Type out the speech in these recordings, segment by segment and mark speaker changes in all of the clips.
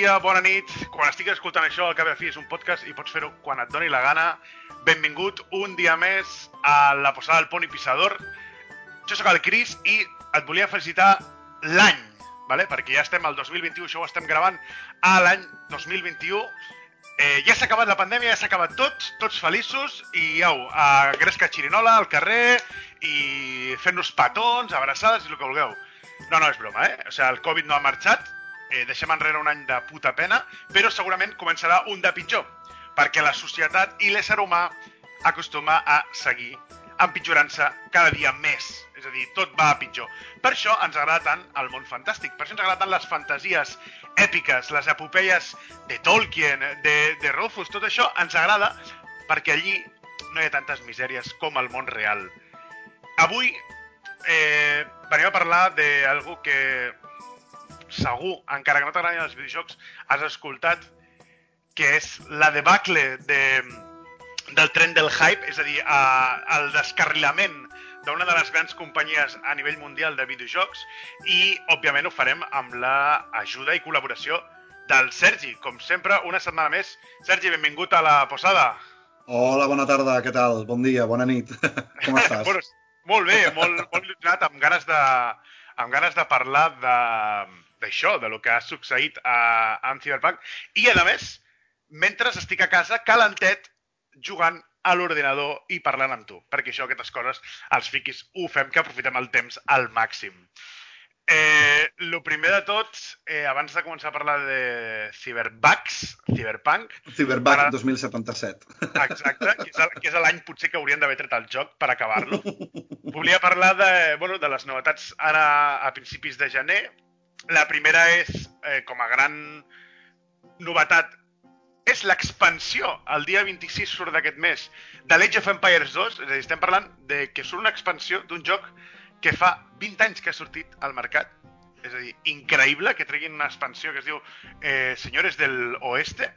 Speaker 1: Dia, bona nit. Quan estiguis escoltant això, al cap i a fi és un podcast i pots fer-ho quan et doni la gana. Benvingut un dia més a la posada del Poni Pissador. Jo sóc el Cris i et volia felicitar l'any, vale? perquè ja estem al 2021, això ho estem gravant a l'any 2021. Eh, ja s'ha acabat la pandèmia, ja s'ha acabat tot, tots feliços i au, a gresca xirinola al carrer i fent-nos petons, abraçades i el que vulgueu. No, no, és broma, eh? O sigui, el Covid no ha marxat, eh, deixem enrere un any de puta pena, però segurament començarà un de pitjor, perquè la societat i l'ésser humà acostuma a seguir empitjorant-se cada dia més. És a dir, tot va a pitjor. Per això ens agrada tant el món fantàstic, per això ens agrada tant les fantasies èpiques, les epopeies de Tolkien, de, de Rufus, tot això ens agrada perquè allí no hi ha tantes misèries com al món real. Avui eh, venim a parlar d'algú que segur, encara que no t'agradin els videojocs, has escoltat que és la debacle de, del tren del hype, és a dir, a, el descarrilament d'una de les grans companyies a nivell mundial de videojocs i, òbviament, ho farem amb la ajuda i col·laboració del Sergi. Com sempre, una setmana més. Sergi, benvingut a la posada.
Speaker 2: Hola, bona tarda, què tal? Bon dia, bona nit. Com estàs?
Speaker 1: bueno, molt bé, molt, molt il·lusionat, amb ganes de, amb ganes de parlar de d'això, de lo que ha succeït a, amb Cyberpunk. I, a més, mentre estic a casa, calentet, jugant a l'ordinador i parlant amb tu. Perquè això, aquestes coses, els fiquis ho fem, que aprofitem el temps al màxim. Eh, lo primer de tot, eh, abans de començar a parlar de Cyberbugs, Cyberpunk...
Speaker 2: Cyberpunk
Speaker 1: para...
Speaker 2: 2077.
Speaker 1: Exacte, que és, el, que és l'any potser que haurien d'haver tret el joc per acabar-lo. Volia parlar de, bueno, de les novetats ara a principis de gener. La primera és, eh, com a gran novetat, és l'expansió, el dia 26 surt d'aquest mes, de l'Age of Empires 2, és a dir, estem parlant de que surt una expansió d'un joc que fa 20 anys que ha sortit al mercat. És a dir, increïble que treguin una expansió que es diu eh, Senyores del Oeste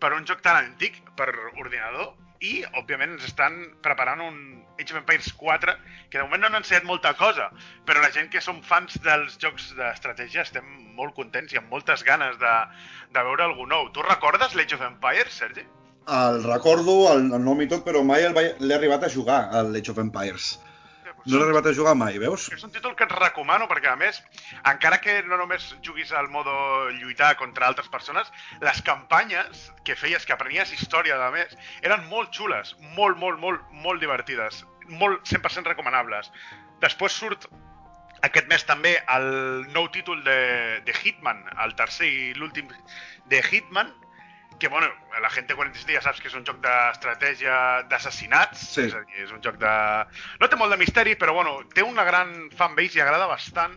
Speaker 1: per un joc tan antic, per ordinador, i, òbviament, ens estan preparant un Age of Empires 4, que de moment no han ensenyat molta cosa, però la gent que som fans dels jocs d'estratègia estem molt contents i amb moltes ganes de, de veure algú nou. Tu recordes l'Age of Empires, Sergi?
Speaker 2: El recordo, el, el nom i tot, però mai l'he arribat a jugar, l'Age of Empires. No l'he arribat a jugar mai, veus?
Speaker 1: És un títol que et recomano perquè, a més, encara que no només juguis al modo lluitar contra altres persones, les campanyes que feies, que aprenies història, a més, eren molt xules, molt, molt, molt, molt divertides, molt 100% recomanables. Després surt aquest mes també el nou títol de, de Hitman, el tercer i l'últim de Hitman, que, bueno, la gent 47 ja saps que és un joc d'estratègia d'assassinats,
Speaker 2: Sí.
Speaker 1: és a dir, és un joc de... No té molt de misteri, però, bueno, té una gran fanbase i agrada bastant,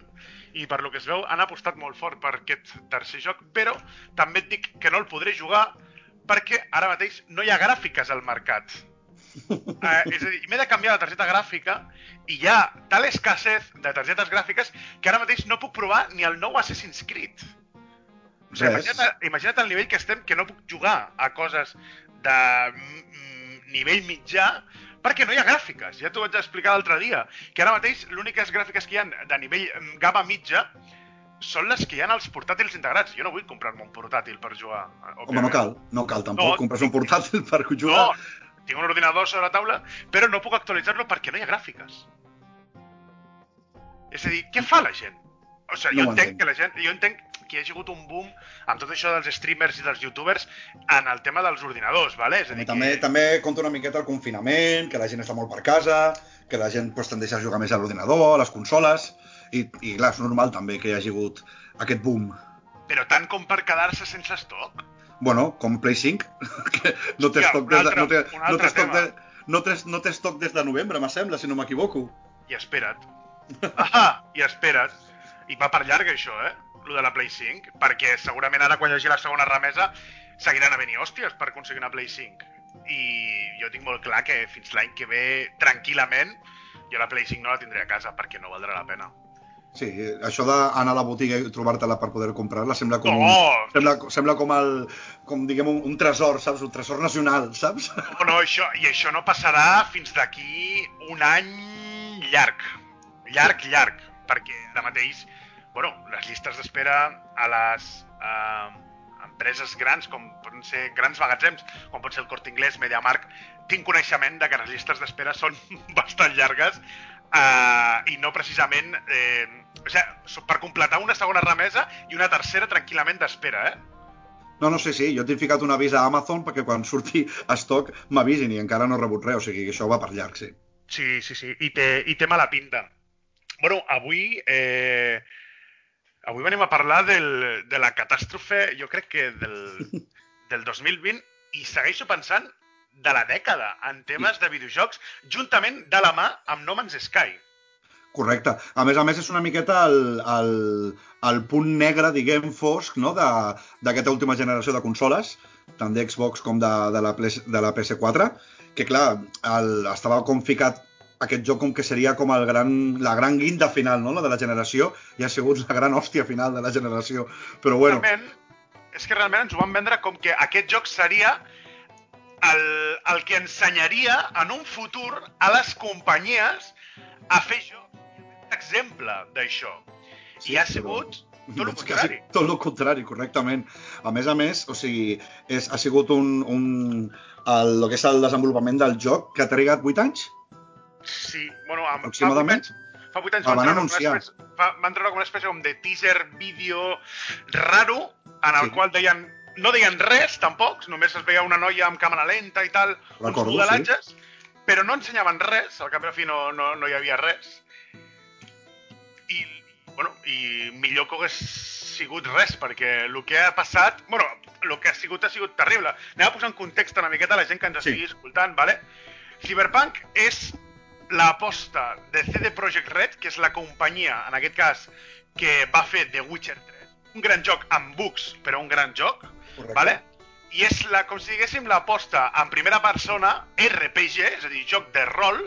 Speaker 1: i per lo que es veu han apostat molt fort per aquest tercer joc, però també et dic que no el podré jugar perquè ara mateix no hi ha gràfiques al mercat. Eh, és a dir, m'he de canviar la targeta gràfica i hi ha tal escassez de targetes gràfiques que ara mateix no puc provar ni el nou Assassin's Creed. O sigui, imagina't, imagina't el nivell que estem que no puc jugar a coses de nivell mitjà perquè no hi ha gràfiques. Ja t'ho vaig explicar l'altre dia, que ara mateix l'úniques gràfiques que hi ha de nivell mm, gamma mitja són les que hi ha als portàtils integrats. Jo no vull comprar-me un portàtil per jugar.
Speaker 2: Home, no cal, no cal tampoc
Speaker 1: No,
Speaker 2: comprar un portàtil per
Speaker 1: No,
Speaker 2: jugar.
Speaker 1: tinc un ordinador sobre la taula, però no puc actualitzar-lo perquè no hi ha gràfiques. És a dir, què fa la gent? O sigui,
Speaker 2: No
Speaker 1: jo entenc. que la gent, jo entenc que hi ha hagut un boom amb tot això dels streamers i dels youtubers en el tema dels ordinadors, vale? És a dir,
Speaker 2: també,
Speaker 1: que...
Speaker 2: també compta una miqueta el confinament, que la gent està molt per casa, que la gent pues, tendeix a jugar més a l'ordinador, a les consoles, i, i clar, és normal també que hi hagi hagut aquest boom.
Speaker 1: Però tant com per quedar-se sense estoc?
Speaker 2: Bueno, com Play 5, que no té estoc des de, no té, no té estoc de, no té, no té estoc des de novembre, me sembla, si no m'equivoco.
Speaker 1: I espera't. Ah, i espera't. I va per llarga això, eh? Lo de la Play 5, perquè segurament ara quan hi hagi la segona remesa seguiran havent-hi hòsties per aconseguir una Play 5. I jo tinc molt clar que fins l'any que ve, tranquil·lament, jo la Play 5 no la tindré a casa perquè no valdrà la pena.
Speaker 2: Sí, això d'anar a la botiga i trobar-te-la per poder comprar-la sembla com,
Speaker 1: No!
Speaker 2: sembla, sembla com, el, com diguem, un, un tresor, saps? Un tresor nacional, saps?
Speaker 1: No, no, això, i això no passarà fins d'aquí un any llarg. Llarg, llarg. Perquè ara mateix, bueno, les llistes d'espera a les eh, empreses grans, com poden ser grans magatzems, com pot ser el Corte Inglés, MediaMarkt, tinc coneixement de que les llistes d'espera són bastant llargues eh, i no precisament... Eh, o sigui, per completar una segona remesa i una tercera tranquil·lament d'espera, eh?
Speaker 2: No, no sé, sí, jo t'he ficat un avís a Amazon perquè quan surti estoc m'avisin i encara no he rebut res, o sigui que això va per llarg, sí.
Speaker 1: Sí, sí, sí, i té, i té mala pinta. bueno, avui... Eh, avui venim a parlar del, de la catàstrofe, jo crec que del, del 2020, i segueixo pensant de la dècada en temes de videojocs, juntament de la mà amb No Man's Sky.
Speaker 2: Correcte. A més a més, és una miqueta el, el, el punt negre, diguem, fosc, no?, de- d'aquesta última generació de consoles, tant d'Xbox com de, de, la, de la PS4, que, clar, el, estava com ficat aquest joc com que seria com el gran, la gran guinda final, no?, la de la generació, i ha sigut la gran hòstia final de la generació. Però, bueno,
Speaker 1: Realment, és que realment ens ho van vendre com que aquest joc seria el, el que ensenyaria en un futur a les companyies a fer joc. Exemple d'això.
Speaker 2: Sí,
Speaker 1: I ha sigut tot el contrari.
Speaker 2: Tot el contrari, correctament. A més a més, o sigui, és, ha sigut un, un, el, el que és el desenvolupament del joc que ha trigat 8 anys?
Speaker 1: Sí, bueno, amb,
Speaker 2: Aproximadament.
Speaker 1: Fa 8 anys, fa 8 anys van,
Speaker 2: van
Speaker 1: treure
Speaker 2: anunciar.
Speaker 1: Espècie, fa, van treure com una espècie com de teaser vídeo raro en el
Speaker 2: Sí.
Speaker 1: qual deien no deien res, tampoc, només es veia una noia amb càmera lenta i tal, uns modelatges, però no ensenyaven res, al cap i a la fi no, no, no hi havia res. I, bueno, i millor que hagués sigut res, perquè el que ha passat... bueno, el que ha sigut ha sigut terrible. Anem a posar en context una miqueta a la gent que ens
Speaker 2: Sí.
Speaker 1: estigui escoltant, ¿vale? Cyberpunk és l'aposta de CD Projekt Red, que és la companyia, en aquest cas, que va fer The Witcher 3. Un gran joc amb bugs, però un gran joc,
Speaker 2: Correcte.
Speaker 1: ¿vale? I és la, com si diguéssim l'aposta en primera persona, RPG, és a dir, joc de rol,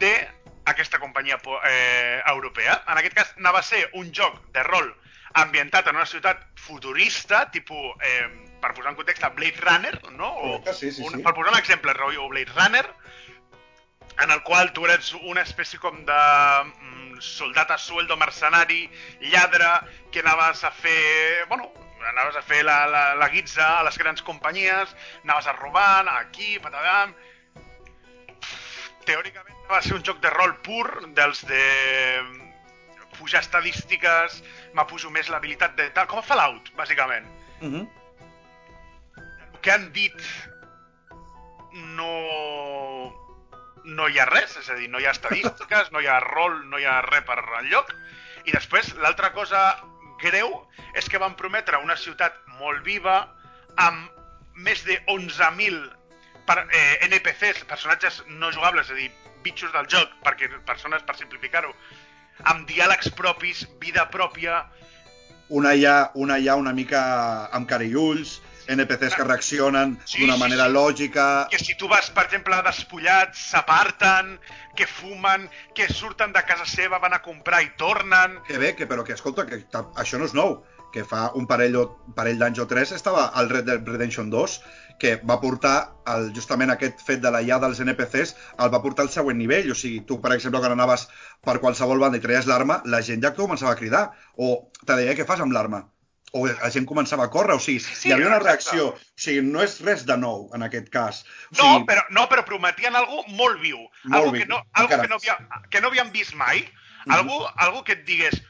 Speaker 1: de aquesta companyia eh, europea. En aquest cas, anava a ser un joc de rol ambientat en una ciutat futurista, tipus, eh, per posar en context, Blade Runner, no? O,
Speaker 2: Correcte, sí, sí,
Speaker 1: un,
Speaker 2: sí.
Speaker 1: Per posar un exemple, rotllo Blade Runner, en el qual tu eres una espècie com de mm, soldat a sueldo mercenari, lladre, que anaves a fer... Bueno, anaves a fer la, la, la guitza a les grans companyies, anaves a robar, aquí, patadam... Teòricament va ser un joc de rol pur, dels de pujar estadístiques, m'apujo més l'habilitat de tal, com a Fallout, bàsicament
Speaker 2: Uh -huh.
Speaker 1: el que han dit no no hi ha res, és a dir, no hi ha estadístiques, no hi ha rol, no hi ha res per enlloc. I després, l'altra cosa greu és que van prometre una ciutat molt viva amb més de 11.000 per, eh, NPCs, personatges no jugables, és a dir, bitxos del joc, perquè persones, per simplificar-ho, amb diàlegs propis, vida pròpia,
Speaker 2: Una ja, una ja una mica amb cara i ulls, NPCs que reaccionen
Speaker 1: Sí,
Speaker 2: d'una
Speaker 1: sí,
Speaker 2: manera
Speaker 1: sí.
Speaker 2: lògica...
Speaker 1: que si tu vas, per exemple, despullats, s'aparten, que fumen, que surten de casa seva, van a comprar i tornen...
Speaker 2: Que bé, que, però que escolta, que això no és nou, que fa un parell, o, parell d'anys o tres estava al Red Dead Redemption 2, que va portar el, justament aquest fet de la IA dels NPCs, el va portar al següent nivell. O sigui, tu, per exemple, quan anaves per qualsevol banda i treies l'arma, la gent ja començava a cridar, o te deia què fas amb l'arma, o la gent començava a córrer, o sigui,
Speaker 1: Sí,
Speaker 2: sí, hi havia una
Speaker 1: exacte.
Speaker 2: reacció. O sigui, no és res de nou en aquest cas. O
Speaker 1: No,
Speaker 2: sigui,
Speaker 1: però, no, però prometien algo molt viu.
Speaker 2: Molt
Speaker 1: algo
Speaker 2: viu,
Speaker 1: que no, algo que no, havia, que no havíem vist mai.
Speaker 2: Mhm.
Speaker 1: algo, algo que et digués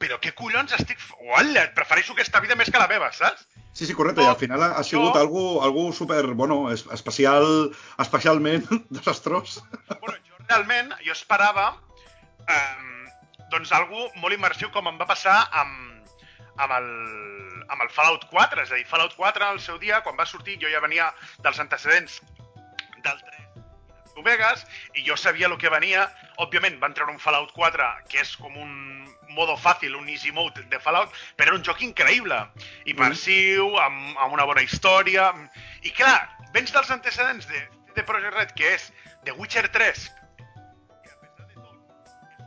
Speaker 1: però què collons estic... Uala, prefereixo aquesta vida més que la meva, saps?
Speaker 2: Sí, sí, correcte,
Speaker 1: No,
Speaker 2: i al final ha, ha sigut
Speaker 1: no.
Speaker 2: algo, algo super, bueno, es- especial, especialment desastrós.
Speaker 1: Bueno, jo realment, jo esperava eh, doncs algo molt immersiu com em va passar amb, amb, el, amb el Fallout 4. És a dir, Fallout 4 al seu dia, quan va sortir, jo ja venia dels antecedents del 3 New Vegas i jo sabia el que venia. Òbviament van treure un Fallout 4 que és com un, modo fàcil, un easy mode de Fallout, però era un joc increïble. Immersiu, amb, amb una bona història... I clar, vens dels antecedents de, de Project Red, que és The Witcher 3, que a pesar de tot,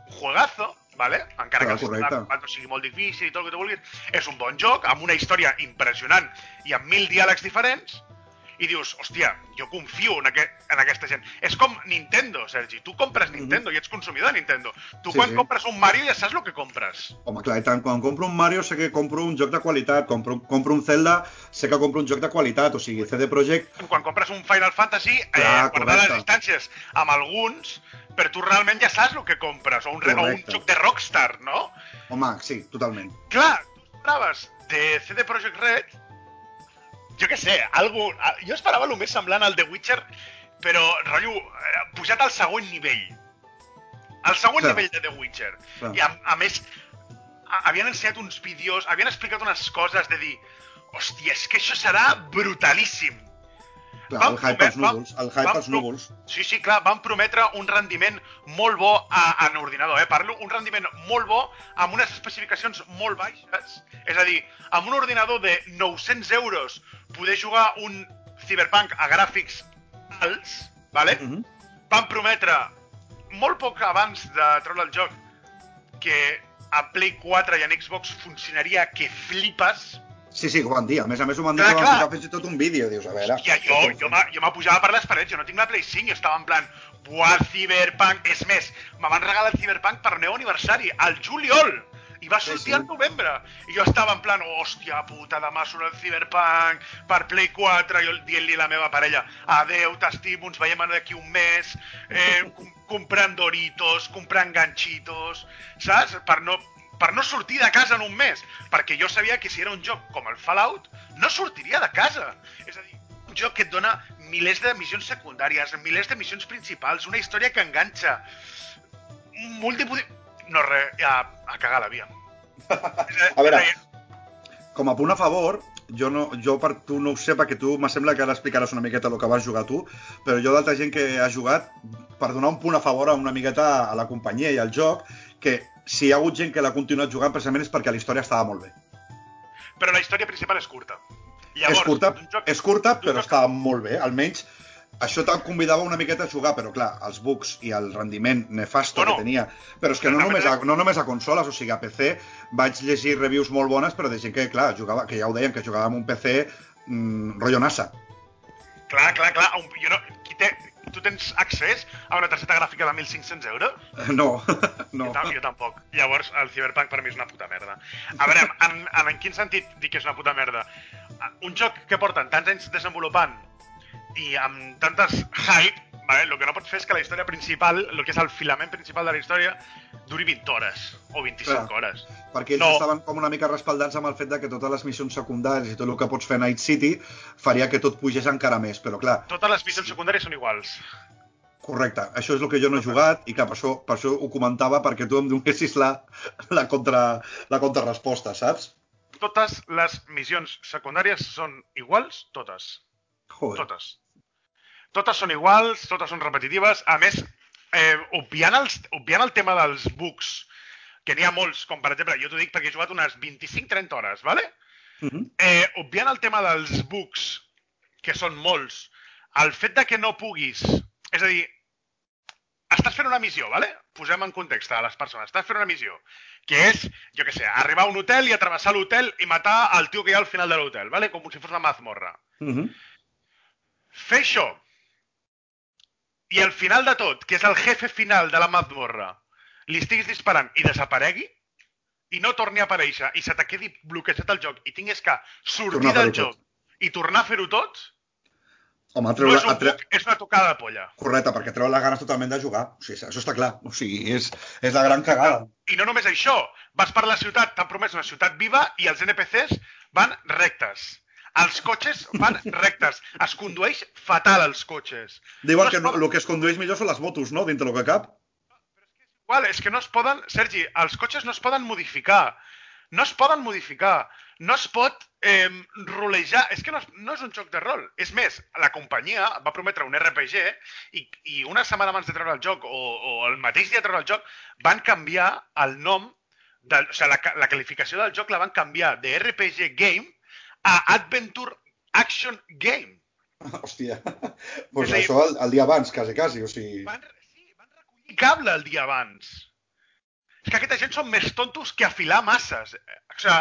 Speaker 1: un juegazo, ¿vale? encara
Speaker 2: Clar,
Speaker 1: que el sistema de combat no sigui molt difícil i tot el que tu vulguis, és un bon joc, amb una història impressionant i amb mil diàlegs diferents, i dius, hòstia, jo confio en, aquest, en aquesta gent. És com Nintendo, Sergi. Tu compres Nintendo i ets consumidor de Nintendo. Tu
Speaker 2: Sí,
Speaker 1: quan
Speaker 2: sí.
Speaker 1: compres un Mario ja saps el que compres.
Speaker 2: Home, clar, i tant, quan compro un Mario sé que compro un joc de qualitat, compro, compro un Zelda sé que compro un joc de qualitat, o sigui, CD Projekt
Speaker 1: Quan compres un Final Fantasy, eh,
Speaker 2: Clar,
Speaker 1: guardar les
Speaker 2: correcte.
Speaker 1: distàncies amb alguns, però tu realment ja saps el que compres, o un, re- o un
Speaker 2: Correcte.
Speaker 1: joc de Rockstar, no?
Speaker 2: Home, sí, totalment.
Speaker 1: Clar, tu de CD Projekt Red, jo què sé, algo, jo esperava el més semblant al The Witcher, però, rotllo, eh, pujat al següent nivell. Al següent
Speaker 2: Clar.
Speaker 1: nivell de The Witcher.
Speaker 2: Clar.
Speaker 1: I a, a més, a, havien ensenyat uns vídeos, havien explicat unes coses de dir, hòstia, és que això serà brutalíssim.
Speaker 2: Clar,
Speaker 1: Vam
Speaker 2: el hype
Speaker 1: promet-
Speaker 2: als núvols, el hype als núvols.
Speaker 1: Sí, sí, clar, van prometre un rendiment molt bo a, en ordinador, eh? Parlo un rendiment molt bo amb unes especificacions molt baixes. És a dir, amb un ordinador de 900 euros poder jugar un Cyberpunk a gràfics alts, vale?
Speaker 2: Mhm.
Speaker 1: van prometre molt poc abans de treure el joc que a Play 4 i en Xbox funcionaria que flipes.
Speaker 2: Sí, sí, ho van dir. A més a més ho van dir
Speaker 1: Clar,
Speaker 2: que van posar fins i tot un vídeo. Dius, a veure...
Speaker 1: Hòstia, jo, jo, me- jo m'apujava per les parets, jo no tinc la Play 5, jo estava en plan, buah, Cyberpunk, és més, me van regalar el Cyberpunk per meu aniversari, al juliol, i va
Speaker 2: Sí,
Speaker 1: sortir
Speaker 2: sí.
Speaker 1: al novembre. I jo estava en plan, hòstia puta, demà surt el Cyberpunk per Play 4, jo dient-li a la meva parella, adeu, t'estimo, ens veiem d'aquí un mes, eh, com comprant Doritos, comprant ganchitos, saps? Per no, per no sortir de casa en un mes, perquè jo sabia que si era un joc com el Fallout, no sortiria de casa. És a dir, un joc que et dona milers de missions secundàries, milers de missions principals, una història que enganxa, múltiples... No, res, ja, a cagar la via.
Speaker 2: A veure, com a punt a favor, jo, no, jo per tu no ho sé, perquè tu me sembla que ara explicaràs una miqueta el que vas jugar tu, però jo d'altra gent que ha jugat, per donar un punt a favor a una miqueta a la companyia i al joc, que si hi ha hagut gent que l'ha continuat jugant precisament és perquè la història estava molt bé.
Speaker 1: Però la història principal és curta.
Speaker 2: és curta,
Speaker 1: joc-
Speaker 2: és curta però
Speaker 1: joc-
Speaker 2: estava molt bé. Almenys això te'n convidava una miqueta a jugar, però clar, els bugs i el rendiment nefasto
Speaker 1: Bueno,
Speaker 2: que tenia. Però és que no només, a, no només a consoles, o sigui, a PC vaig llegir reviews molt bones, però de gent que, clar, jugava, que ja ho deien, que jugava amb un PC mmm, rotllo NASA.
Speaker 1: Clar, clar, clar. Un, jo no, qui té, tu tens accés a una targeta gràfica de 1.500 euros?
Speaker 2: No, no.
Speaker 1: Jo, jo tampoc. Llavors, el Cyberpunk per mi és una puta merda. A veure, en, en, en quin sentit dic que és una puta merda? Un joc que porten tants anys desenvolupant i amb tantes hype, vale? el que no pots fer és que la història principal, el que és el filament principal de la història, duri 20 hores o 25
Speaker 2: Clar.
Speaker 1: hores.
Speaker 2: Perquè ells
Speaker 1: No.
Speaker 2: estaven com una mica respaldats amb el fet de que totes les missions secundàries i tot el que pots fer a Night City faria que tot pugés encara més, però clar,
Speaker 1: Totes les missions secundàries són iguals.
Speaker 2: correcte, això és el que jo no he jugat i clar, per això, per això ho comentava perquè tu em donessis la, la, contra, la contrarresposta, saps?
Speaker 1: Totes les missions secundàries són iguals, totes.
Speaker 2: Joder.
Speaker 1: Totes. Totes són iguals, totes són repetitives. A més, eh, obviant, els, obviant el tema dels bugs, que n'hi ha molts, com per exemple, jo t'ho dic perquè he jugat unes 25-30 hores, ¿vale?
Speaker 2: Uh -huh.
Speaker 1: Eh, obviant el tema dels bugs, que són molts, el fet de que no puguis... És a dir, estàs fent una missió, ¿vale? Posem en context a les persones. Estàs fent una missió, que és, jo què sé, arribar a un hotel i atravessar l'hotel i matar el tio que hi ha al final de l'hotel, ¿vale? Com si fos una mazmorra.
Speaker 2: Uh -huh.
Speaker 1: Fer això i al final de tot, que és el jefe final de la mazmorra, li estiguis disparant i desaparegui i no torni a aparèixer i se te quedi bloquejat el joc i tinguis que sortir del
Speaker 2: fer-ho
Speaker 1: joc i tornar a fer-ho tot,
Speaker 2: Home,
Speaker 1: no és un
Speaker 2: tre...
Speaker 1: és una tocada de polla.
Speaker 2: Correcte, perquè treu les ganes totalment de jugar. O sigui, això està clar. O sigui, és, és la gran cagada.
Speaker 1: I no només això, vas per la ciutat, t'han promès una ciutat viva i els NPCs van rectes. Els cotxes van rectes. Es condueix fatal els cotxes.
Speaker 2: Diuen
Speaker 1: No
Speaker 2: que no, el que es condueix millor són les motos, no? Dintre el que cap.
Speaker 1: Igual, és que no es poden... Sergi, els cotxes no es poden modificar. No es poden modificar. No es pot eh, rolejar. És que no és, no és un joc de rol. És més, la companyia va prometre un RPG i, i una setmana abans de treure el joc, o, o el mateix dia de treure el joc, van canviar el nom de, o sigui, la, la qualificació del joc la van canviar de RPG Game a Adventure Action Game.
Speaker 2: Hòstia. pues
Speaker 1: dir-
Speaker 2: això el, el dia abans, quasi, quasi. O sigui...
Speaker 1: Van, sí, van recollir cable el dia abans. És que aquesta gent són més tontos que afilar masses. O sigui,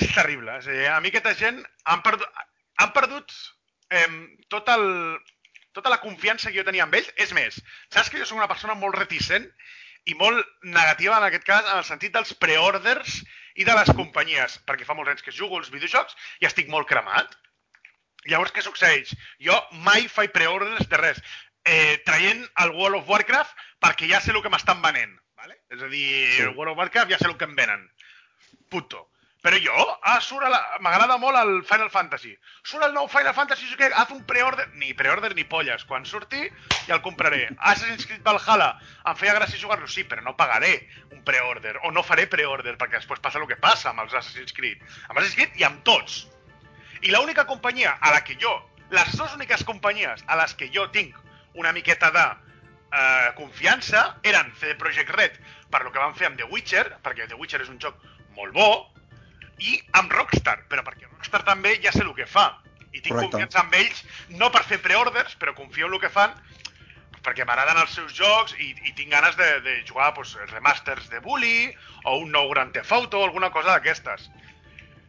Speaker 1: és terrible. És a dir, a mi aquesta gent han perdut, han perdut eh, tot el, tota la confiança que jo tenia amb ells. És més, saps que jo soc una persona molt reticent i molt negativa en aquest cas en el sentit dels preorders i de les companyies, perquè fa molts anys que jugo als videojocs i estic molt cremat. Llavors, què succeeix? Jo mai faig preorders de res, eh, traient el World of Warcraft perquè ja sé el que m'estan venent. Vale? És a dir,
Speaker 2: Sí.
Speaker 1: sí. el World of Warcraft ja sé el que em venen. Puto. Però jo, ah, surt la... m'agrada molt el Final Fantasy. Surt el nou Final Fantasy, què, haz un preorder... Ni preorder ni polles. Quan surti, ja el compraré. Assassin's Creed Valhalla, em feia gràcia jugar-lo, sí, però no pagaré un preorder. O no faré preorder, perquè després passa el que passa amb els Assassin's Creed. Amb Assassin's Creed i amb tots. I l'única companyia a la que jo, les dues úniques companyies a les que jo tinc una miqueta de eh, confiança eren CD Projekt Red per lo que van fer amb The Witcher, perquè The Witcher és un joc molt bo, i amb Rockstar, però perquè Rockstar també ja sé el que fa. I tinc
Speaker 2: Correcte.
Speaker 1: confiança en ells, no per fer preorders, però confio en el que fan, perquè m'agraden els seus jocs i, i tinc ganes de, de jugar pues, remasters de Bully o un nou Grand Theft Auto o alguna cosa d'aquestes.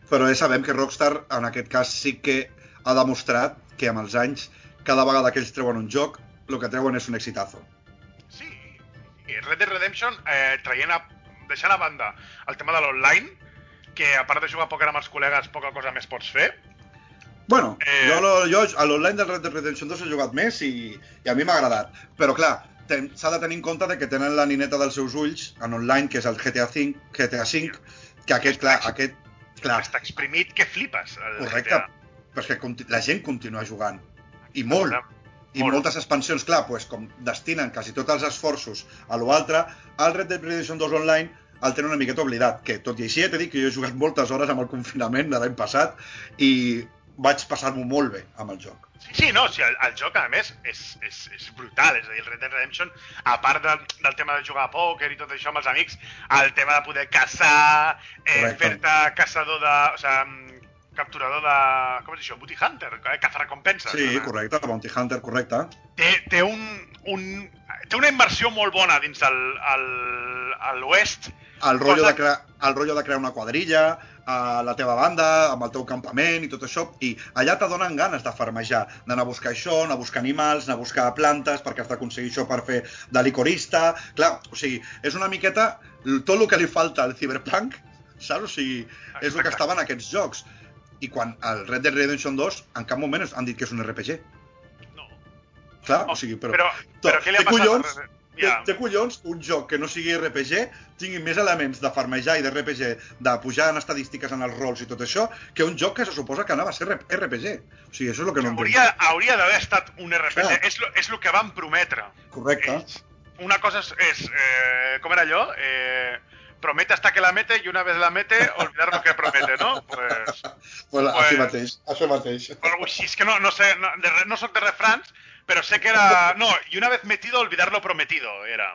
Speaker 2: Però ja sabem que Rockstar, en aquest cas, sí que ha demostrat que amb els anys, cada vegada que ells treuen un joc, el que treuen és un exitazo.
Speaker 1: Sí, i Red Dead Redemption, eh, traient a, deixant a banda el tema de l'online, que a part de jugar a pòquer amb els col·legues, poca cosa més pots fer.
Speaker 2: Bueno,
Speaker 1: Eh.
Speaker 2: jo, lo- jo a l'online del Red Dead Redemption 2 he jugat més i, i a mi m'ha agradat. Però clar, s'ha de tenir en compte de que tenen la nineta dels seus ulls en online, que és el GTA V, GTA V que aquest, clar, aquest, clar,
Speaker 1: Està exprimit que flipes. El
Speaker 2: correcte,
Speaker 1: GTA.
Speaker 2: perquè la gent continua jugant. I molt. I
Speaker 1: Molt.
Speaker 2: moltes expansions, clar, pues, com destinen quasi tots els esforços a l'altre, el Red Dead Redemption 2 Online el tenen una miqueta oblidat, que tot i així he de dir que jo he jugat moltes hores amb el confinament de l'any passat i vaig passar-m'ho molt bé amb el joc.
Speaker 1: Sí, sí, no, sí, el, el joc, a més, és, és, és brutal. És a dir, el Red Dead Redemption, a part del, del tema de jugar a pòquer i tot això amb els amics, el tema de poder caçar, eh, fer-te caçador de... O sigui, capturador de... Com diu això? Booty Hunter, eh? cazarrecompenses.
Speaker 2: Sí,
Speaker 1: Eh,
Speaker 2: correcte, el Bounty Hunter, correcte.
Speaker 1: té, té, un, un, té una inversió molt bona dins el- el- l'oest.
Speaker 2: El rotllo, de crear, el rotllo de crear una quadrilla, a la teva banda, amb el teu campament i tot això, i allà te donen ganes de farmejar, d'anar a buscar això, anar a buscar animals, anar a buscar plantes, perquè has d'aconseguir això per fer de licorista... Clar, o sigui, és una miqueta tot el que li falta al Cyberpunk, saps? O sigui, és el que estava en aquests jocs. I quan el Red Dead Redemption 2, en cap moment han dit que és un RPG.
Speaker 1: No.
Speaker 2: Clar, o sigui, però...
Speaker 1: però, però què li ha passat?
Speaker 2: collons,
Speaker 1: a- Ja.
Speaker 2: té collons un joc que no sigui RPG tingui més elements de farmejar i de RPG, de pujar en estadístiques en els rols i tot això, que un joc que se suposa que anava a ser RPG. O sigui, això és el que no entenc.
Speaker 1: Hauria, hauria d'haver estat un RPG.
Speaker 2: Clar.
Speaker 1: És, lo, és el que van prometre.
Speaker 2: Correcte.
Speaker 1: Ells. Una cosa és, és eh, com era allò? Eh, promete hasta que la mete i una vez la mete, olvidar lo que promete, no? Pues,
Speaker 2: Pues,
Speaker 1: Pues-
Speaker 2: Així mateix, això mateix.
Speaker 1: algo així. És que no, no sé, no, de, no soc de refrans, però sé que era... No, i una vez metido, olvidar lo prometido, era.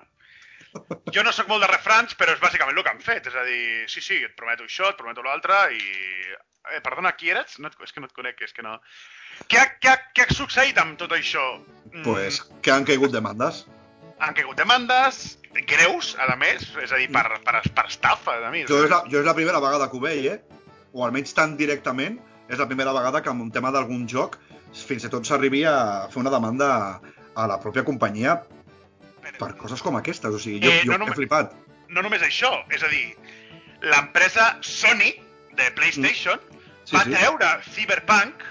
Speaker 1: Jo no sóc molt de refrans, però és bàsicament el que han fet. És a dir, sí, sí, et prometo això, et prometo l'altre, i... Eh, perdona, qui eres? No et, és que no et conec, és que no... Què ha, què, ha, què ha succeït amb tot això? Mm,
Speaker 2: Pues que han caigut demandes.
Speaker 1: Han caigut demandes greus, a més, és a dir, per, per, per estafa, a mi.
Speaker 2: Jo és, la, jo és la primera vegada que ho veig, eh? O almenys tan directament, és la primera vegada que amb un tema d'algun joc fins i tot s'arribi a fer una demanda a la pròpia companyia per coses com aquestes. O sigui, jo,
Speaker 1: Eh,
Speaker 2: jo
Speaker 1: no
Speaker 2: he
Speaker 1: només-
Speaker 2: flipat.
Speaker 1: no només això, és a dir, l'empresa Sony de PlayStation
Speaker 2: Sí,
Speaker 1: va
Speaker 2: sí.
Speaker 1: treure Cyberpunk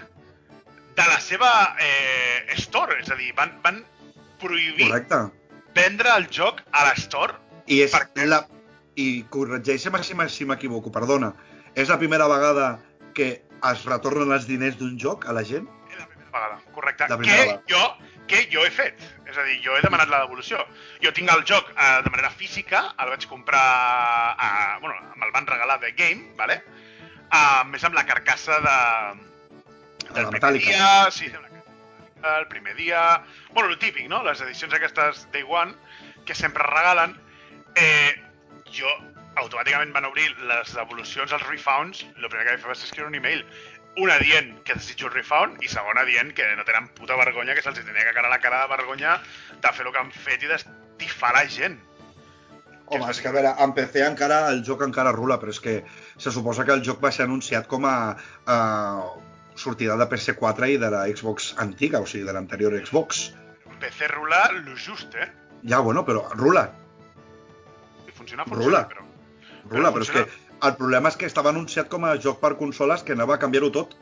Speaker 1: de la seva eh, store, és a dir, van, van prohibir
Speaker 2: Correcte.
Speaker 1: vendre el joc a l'store.
Speaker 2: I és
Speaker 1: Per què?
Speaker 2: la... I corregeix-me si m- si m'equivoco, perdona. És la primera vegada que es retornen els diners d'un joc a la gent?
Speaker 1: La vegada, correcte.
Speaker 2: La primera
Speaker 1: que
Speaker 2: vegada.
Speaker 1: jo, que jo he fet. És a dir, jo he demanat la devolució. Jo tinc el joc eh, de manera física, el vaig comprar, a, bueno, me'l van regalar de Game, vale? Uh, més amb la carcassa de,
Speaker 2: la
Speaker 1: del primer
Speaker 2: metàl·lica.
Speaker 1: dia, sí, amb la carcassa el primer dia... Bueno, el típic, no? Les edicions aquestes Day One, que sempre regalen. Eh, jo automàticament van obrir les devolucions als refounds, el primer que vaig fer va ser escriure un email. Una dient que desitjo refund i segona dient que no tenen puta vergonya, que se'ls tenia que cagar la cara de vergonya de fer el que han fet i d'estifar la gent.
Speaker 2: Home, és que a veure, en PC encara el joc encara rula, però és que se suposa que el joc va ser anunciat com a, a sortida de PS4 i de la Xbox antiga, o sigui, de l'anterior Xbox.
Speaker 1: PC rula lo just, eh?
Speaker 2: Ja, bueno, però rula,
Speaker 1: I funciona, funciona,
Speaker 2: Rula.
Speaker 1: però...
Speaker 2: rula, però és que. El problema és que estava anunciat com a joc per consoles que anava a canviar-ho tot.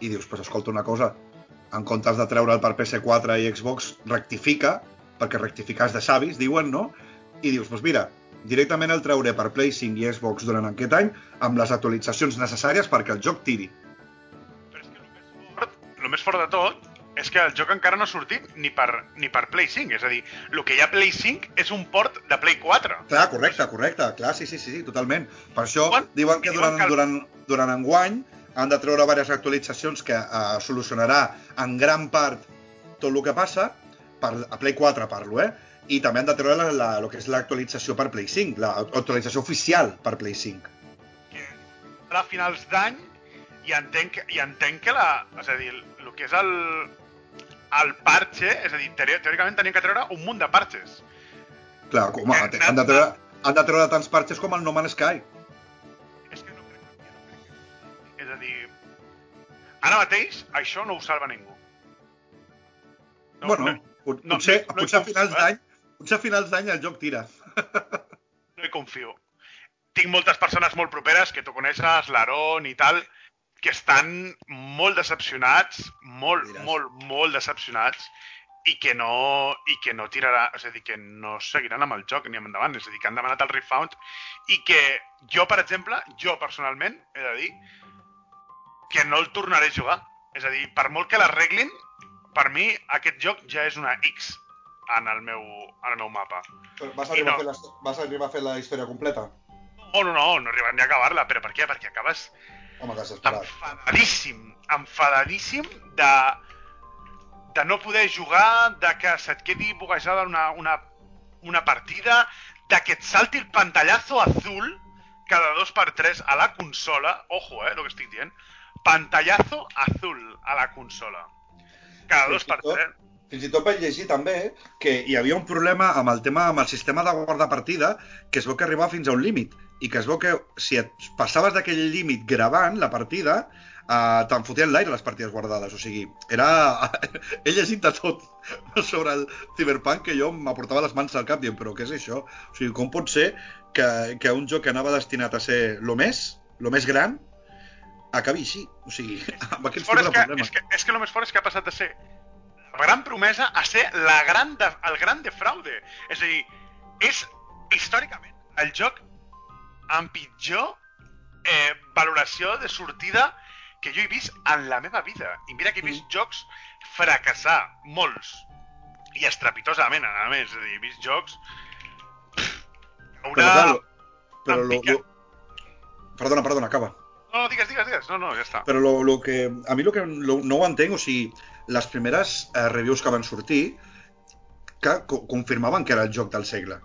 Speaker 2: I dius, pues escolta una cosa, en comptes de treure'l per PS4 i Xbox, rectifica, perquè rectificar és de savis, diuen, no? I dius, pues mira, directament el trauré per Play 5 i Xbox durant aquest any amb les actualitzacions necessàries perquè el joc tiri.
Speaker 1: Però és que el més fort, el més fort de tot és que el joc encara no ha sortit ni per, ni per Play 5. És a dir, el que hi ha a Play 5 és un port de Play 4.
Speaker 2: Clar, correcte, correcte, clar, sí, sí, sí, sí totalment. Per això
Speaker 1: Quan-
Speaker 2: diuen que
Speaker 1: diuen
Speaker 2: durant,
Speaker 1: que
Speaker 2: durant, durant enguany han de treure diverses actualitzacions que eh, solucionarà en gran part tot el que passa, per, a Play 4 parlo, eh? I també han de treure la, la, el que és l'actualització per Play 5, l'actualització oficial per Play 5.
Speaker 1: que a finals d'any i entenc, i entenc que la... És a dir, el que és el, el parche, és a dir, teòricament tenien que treure un munt de parches.
Speaker 2: Clar, home,
Speaker 1: Eh,
Speaker 2: han de treure, han de treure tants parxes com el No Man's Sky.
Speaker 1: És que no crec que... no És a dir, ara mateix això no ho salva ningú. No,
Speaker 2: bueno,
Speaker 1: no, no,
Speaker 2: potser,
Speaker 1: no hi
Speaker 2: potser a finals
Speaker 1: eh?
Speaker 2: d'any potser a finals d'any el joc tira.
Speaker 1: no hi confio. Tinc moltes persones molt properes que tu coneixes, l'Aaron i tal, que estan molt decepcionats, molt,
Speaker 2: Diràs.
Speaker 1: molt, molt decepcionats, i que no i que no tirarà, és a dir, que no seguiran amb el joc ni endavant, és a dir, que han demanat el refund i que jo, per exemple, jo personalment, he de dir, que no el tornaré a jugar. És a dir, per molt que l'arreglin, per mi aquest joc ja és una X en el meu, en el meu mapa.
Speaker 2: Vas
Speaker 1: arribar
Speaker 2: arribar,
Speaker 1: a fer
Speaker 2: la, vas arribar a fer la història completa?
Speaker 1: No, no, no, no arriben ni a acabar-la, però per què? Perquè acabes
Speaker 2: Home, desesperat.
Speaker 1: enfadadíssim, enfadadíssim de, de no poder jugar, de que se't quedi buguejada una, una, una partida, de que et salti el pantallazo azul cada dos per tres a la consola, ojo, eh, lo que estic dient, pantallazo azul a la consola. Cada
Speaker 2: Fins
Speaker 1: dos per
Speaker 2: tot-
Speaker 1: tres.
Speaker 2: Fins i tot vaig llegir també que hi havia un problema amb el tema amb el sistema de guardar partida que es veu que arribava fins a un límit i que es veu que si et passaves d'aquell límit gravant la partida eh, te'n fotien l'aire les partides guardades o sigui, era... he llegit de tot sobre el Cyberpunk que jo m'aportava les mans al cap dient però què és això? O sigui, com pot ser que, que un joc que anava destinat a ser lo més, lo més gran acabi així? O sigui, amb aquests tipus de
Speaker 1: que,
Speaker 2: problemes.
Speaker 1: és, que, és que el més fort és que ha passat de ser la gran promesa a ser la gran de, el gran defraude. És a dir, és històricament el joc amb pitjor eh, valoració de sortida que jo he vist en la meva vida. I mira que he vist
Speaker 2: Mm.
Speaker 1: jocs fracassar, molts. I estrepitosament, a més. És a dir, he vist jocs...
Speaker 2: Però,
Speaker 1: Una...
Speaker 2: clar, lo- però lo. Perdona, perdona, acaba.
Speaker 1: No, no, digues, digues, digues. No, no, ja està.
Speaker 2: Però lo, lo que, a mi lo que lo, no ho entenc, o sigui, les primeres eh, reviews que van sortir que co confirmaven que era el joc del segle.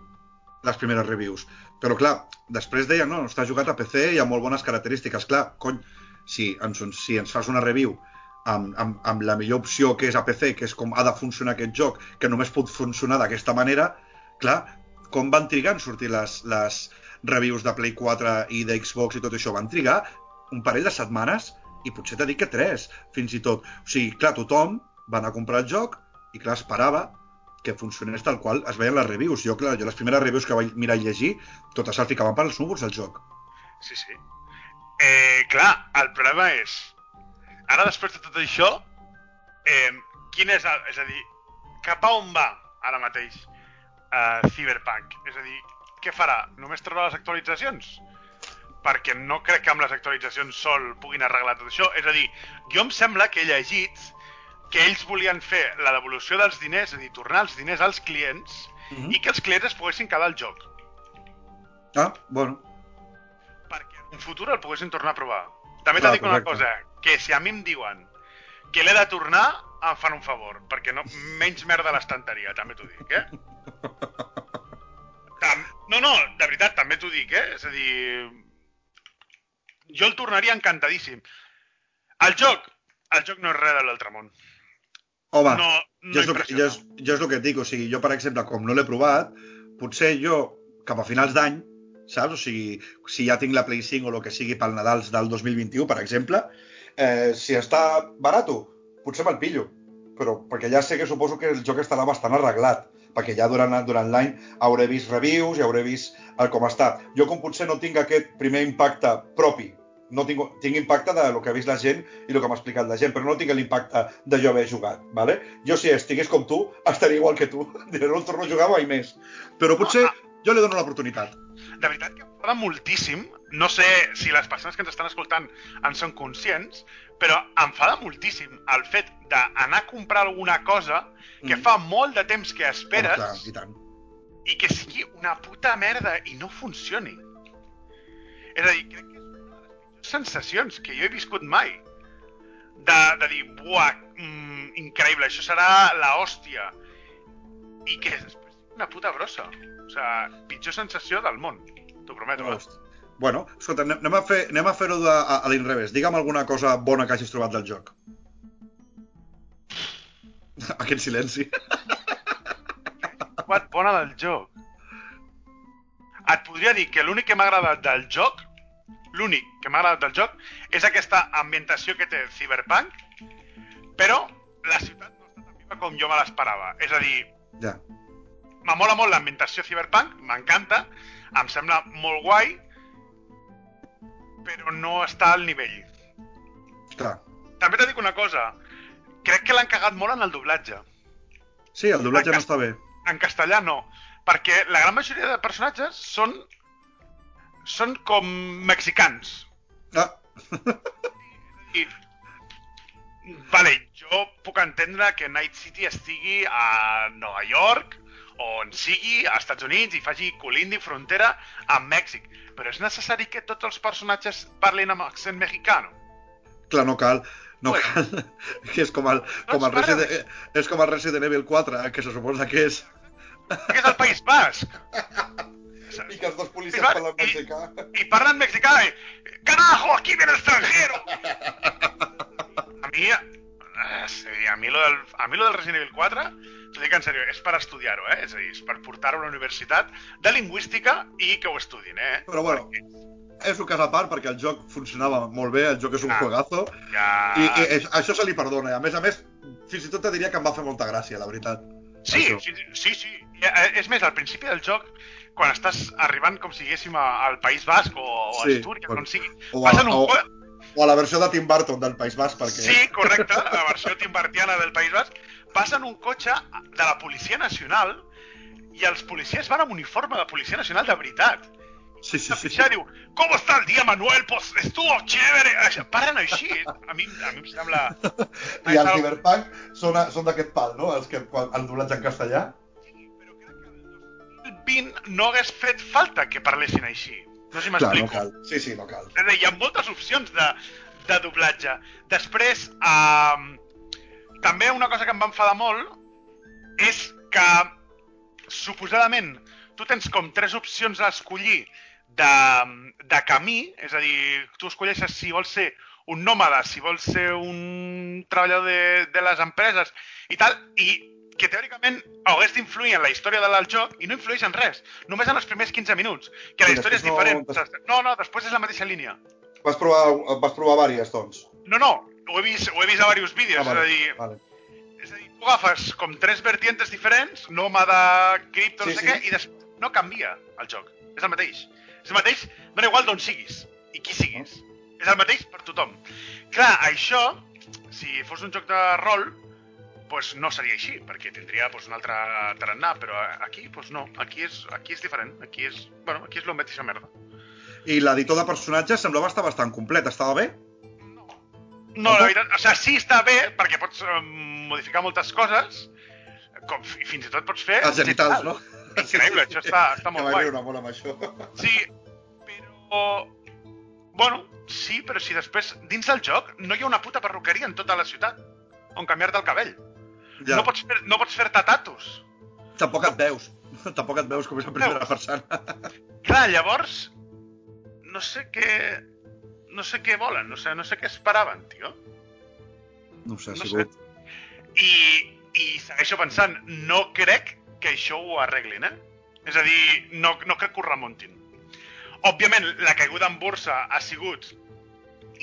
Speaker 2: Les primeres reviews. Però clar, després deien, no, està jugat a PC i amb molt bones característiques. Clar, cony, si ens, si ens fas una review amb, amb, amb la millor opció que és a PC, que és com ha de funcionar aquest joc, que només pot funcionar d'aquesta manera, clar, com van trigar en sortir les, les reviews de Play 4 i de Xbox i tot això? Van trigar un parell de setmanes i potser t'he dit que tres, fins i tot. O sigui, clar, tothom va anar a comprar el joc i, clar, esperava que funcionés tal qual es veien les reviews. Jo, clar, jo les primeres reviews que vaig mirar i llegir, totes el ficaven per als núvols, el joc.
Speaker 1: Sí, sí. Eh, clar, el problema és... Ara, després de tot això, eh, quin és el... És a dir, cap a on va ara mateix eh, Cyberpunk? És a dir, què farà? Només trobarà les actualitzacions? Perquè no crec que amb les actualitzacions sol puguin arreglar tot això. És a dir, jo em sembla que he llegit que ells volien fer la devolució dels diners, és a dir, tornar els diners als clients,
Speaker 2: Mhm.
Speaker 1: i que els clients es poguessin quedar al joc.
Speaker 2: Ah, bueno.
Speaker 1: perquè en un futur el poguessin tornar a provar. També t'he
Speaker 2: Clar,
Speaker 1: dit una cosa, que si a mi em diuen que l'he de tornar, em fan un favor, perquè no, menys merda a l'estanteria, també t'ho dic, eh? Tam, No, no, de veritat, també t'ho dic, eh? És a dir... Jo el tornaria encantadíssim. El joc, el joc no és res de l'altre món.
Speaker 2: Home,
Speaker 1: No,
Speaker 2: jo, és
Speaker 1: no
Speaker 2: que, jo, és, jo és el que et dic, o sigui, jo, per exemple, com no l'he provat, potser jo, cap a finals d'any, saps? O sigui, si ja tinc la Play 5 o el que sigui pel Nadals del 2021, per exemple, eh, si està barato, potser me'l pillo. Però perquè ja sé que suposo que el joc estarà bastant arreglat, perquè ja durant, durant l'any hauré vist reviews i hauré vist el com està. Jo com potser no tinc aquest primer impacte propi, no tinc, tinc impacte de lo que ha vist la gent i el que m'ha explicat la gent, però no tinc l'impacte de jo haver jugat, ¿vale? Jo si estigués com tu, estaria igual que tu. No el torno a jugar mai més. Però potser jo li dono l'oportunitat.
Speaker 1: De veritat que m'agrada moltíssim. No sé si les persones que ens estan escoltant en són conscients, però em fada moltíssim el fet d'anar a comprar alguna cosa que
Speaker 2: Mm.
Speaker 1: fa molt de temps que esperes
Speaker 2: Home, clar, i tant.
Speaker 1: i que sigui una puta merda i no funcioni. És a dir, crec que sensacions que jo he viscut mai. De, de dir, buah, mm, increïble, això serà la hòstia. I que sigui una puta brossa. O sigui, pitjor sensació del món. T'ho prometo.
Speaker 2: Hosti. Bueno, escolta, anem a fer- anem a fer-ho fer a, a l'inrevés. Digue'm alguna cosa bona que hagis trobat del joc. Aquest silenci.
Speaker 1: What bona del joc. Et podria dir que l'únic que m'ha agradat del joc, l'únic que m'ha agradat del joc, és aquesta ambientació que té Cyberpunk, però la ciutat no està tan viva com jo me l'esperava. És a dir,
Speaker 2: Ja.
Speaker 1: m'amola molt l'ambientació Cyberpunk, m'encanta, em sembla molt guai, però no està al nivell.
Speaker 2: Clar.
Speaker 1: També t'he dic una cosa, crec que l'han cagat molt en el doblatge.
Speaker 2: Sí, el doblatge no està bé.
Speaker 1: En castellà no, perquè la gran majoria de personatges són són com mexicans.
Speaker 2: Ah,
Speaker 1: I, vale, jo puc entendre que Night City estigui a Nova York o on sigui, als Estats Units, i faci colindi frontera amb Mèxic. Però és necessari que tots els personatges parlin amb accent mexicano?
Speaker 2: clar, no cal. No
Speaker 1: Ui.
Speaker 2: cal. Que és com el, com el,
Speaker 1: Doncs
Speaker 2: Resident, és com el Resident Evil 4, que se suposa que és...
Speaker 1: Que és el País Basc.
Speaker 2: I que els dos policies
Speaker 1: Clar,
Speaker 2: parlen
Speaker 1: i-
Speaker 2: mexicà.
Speaker 1: y parlan mexicano. y, ¡Carajo! ¡Aquí viene el extranjero! A mi, eh, sí, a mi lo del, a mi lo del Resident Evil 4, t'ho dic en sèrio, és per estudiar-ho, eh? És a dir, és per portar-ho a la universitat de lingüística i que ho estudin, eh?
Speaker 2: Però bueno, és un cas a part perquè el joc funcionava molt bé, el joc és un
Speaker 1: Ah.
Speaker 2: juegazo,
Speaker 1: Ja...
Speaker 2: i, i, i això se li perdona. I a més a més, fins i tot te diria que em va fer molta gràcia, la veritat.
Speaker 1: Sí,
Speaker 2: Això.
Speaker 1: sí, sí, sí. I, eh, És més, al principi del joc, quan estàs arribant, com si diguéssim, a- al País Basc o, o a
Speaker 2: Sí,
Speaker 1: Astúries,
Speaker 2: o-
Speaker 1: on sigui,
Speaker 2: o a-
Speaker 1: passen un...
Speaker 2: o- O a la versió de Tim Burton del País Basc, perquè...
Speaker 1: Sí, correcte, la versió timbartiana del País Basc, passen un cotxe de la Policia Nacional i els policies van amb uniforme de Policia Nacional de veritat.
Speaker 2: sí, sí. Sí.
Speaker 1: diu, ¿Cómo está el día, Manuel? Pues estuvo chévere. Parlen així. A mi, a mi em sembla...
Speaker 2: I el
Speaker 1: Això-
Speaker 2: Cyberpunk són, són d'aquest pal, no? Els que, quan, el doblatge en castellà.
Speaker 1: 2020 no hagués fet falta que parlessin així. No sé si
Speaker 2: Clar, no
Speaker 1: m'explico.
Speaker 2: cal. Sí, sí, no cal.
Speaker 1: És dir, hi ha moltes opcions de, de doblatge. Després, um, també una cosa que em va enfadar molt és que, suposadament, tu tens com tres opcions a escollir de, de camí, és a dir, tu escolleixes si vols ser un nòmada, si vols ser un treballador de, de les empreses i tal, i que teòricament hagués d'influir en la història del joc i no influeix en res, només en els primers 15 minuts, que la història és
Speaker 2: no-
Speaker 1: diferent. No, no, després és la mateixa línia.
Speaker 2: Vas provar, vas provar vàries, doncs.
Speaker 1: No, no, ho he vist, ho he vist a diversos vídeos,
Speaker 2: Ah, vale,
Speaker 1: és a dir,
Speaker 2: vale.
Speaker 1: és a dir, tu agafes com tres vertientes diferents, nòmada, cripto, no
Speaker 2: Sí,
Speaker 1: sé
Speaker 2: sí.
Speaker 1: què, i després no canvia el joc. És el mateix. És el mateix, dona igual d'on siguis i qui siguis. És el mateix per tothom. Clar, això, si fos un joc de rol, pues no seria així, perquè tindria pues, un altre tarannà, però aquí pues no, aquí és, aquí és diferent, aquí és, bueno, aquí és la mateixa merda.
Speaker 2: I l'editor de personatges semblava estar bastant complet. Estava bé?
Speaker 1: No, la veritat, o sigui, sí està bé, perquè pots eh, modificar moltes coses, com fi- fins i tot pots fer...
Speaker 2: Els genitals, no?
Speaker 1: Increïble, això està, està
Speaker 2: Que
Speaker 1: molt guai.
Speaker 2: riure molt amb això.
Speaker 1: Sí, però... Bueno, sí, però si després, dins del joc, no hi ha una puta perruqueria en tota la ciutat on canviar-te el cabell.
Speaker 2: Ja.
Speaker 1: No pots fer- no pots fer-te tatus.
Speaker 2: Tampoc et veus. Tampoc et veus com és en primera persona.
Speaker 1: Clar, llavors, no sé què... No sé què volen, no sé, no sé què esperaven, tio.
Speaker 2: No ho sé,
Speaker 1: No
Speaker 2: sigut...
Speaker 1: I, I segueixo pensant, no crec que això ho arreglin, eh? És a dir, no, no crec que ho remuntin. Òbviament, la caiguda en borsa ha sigut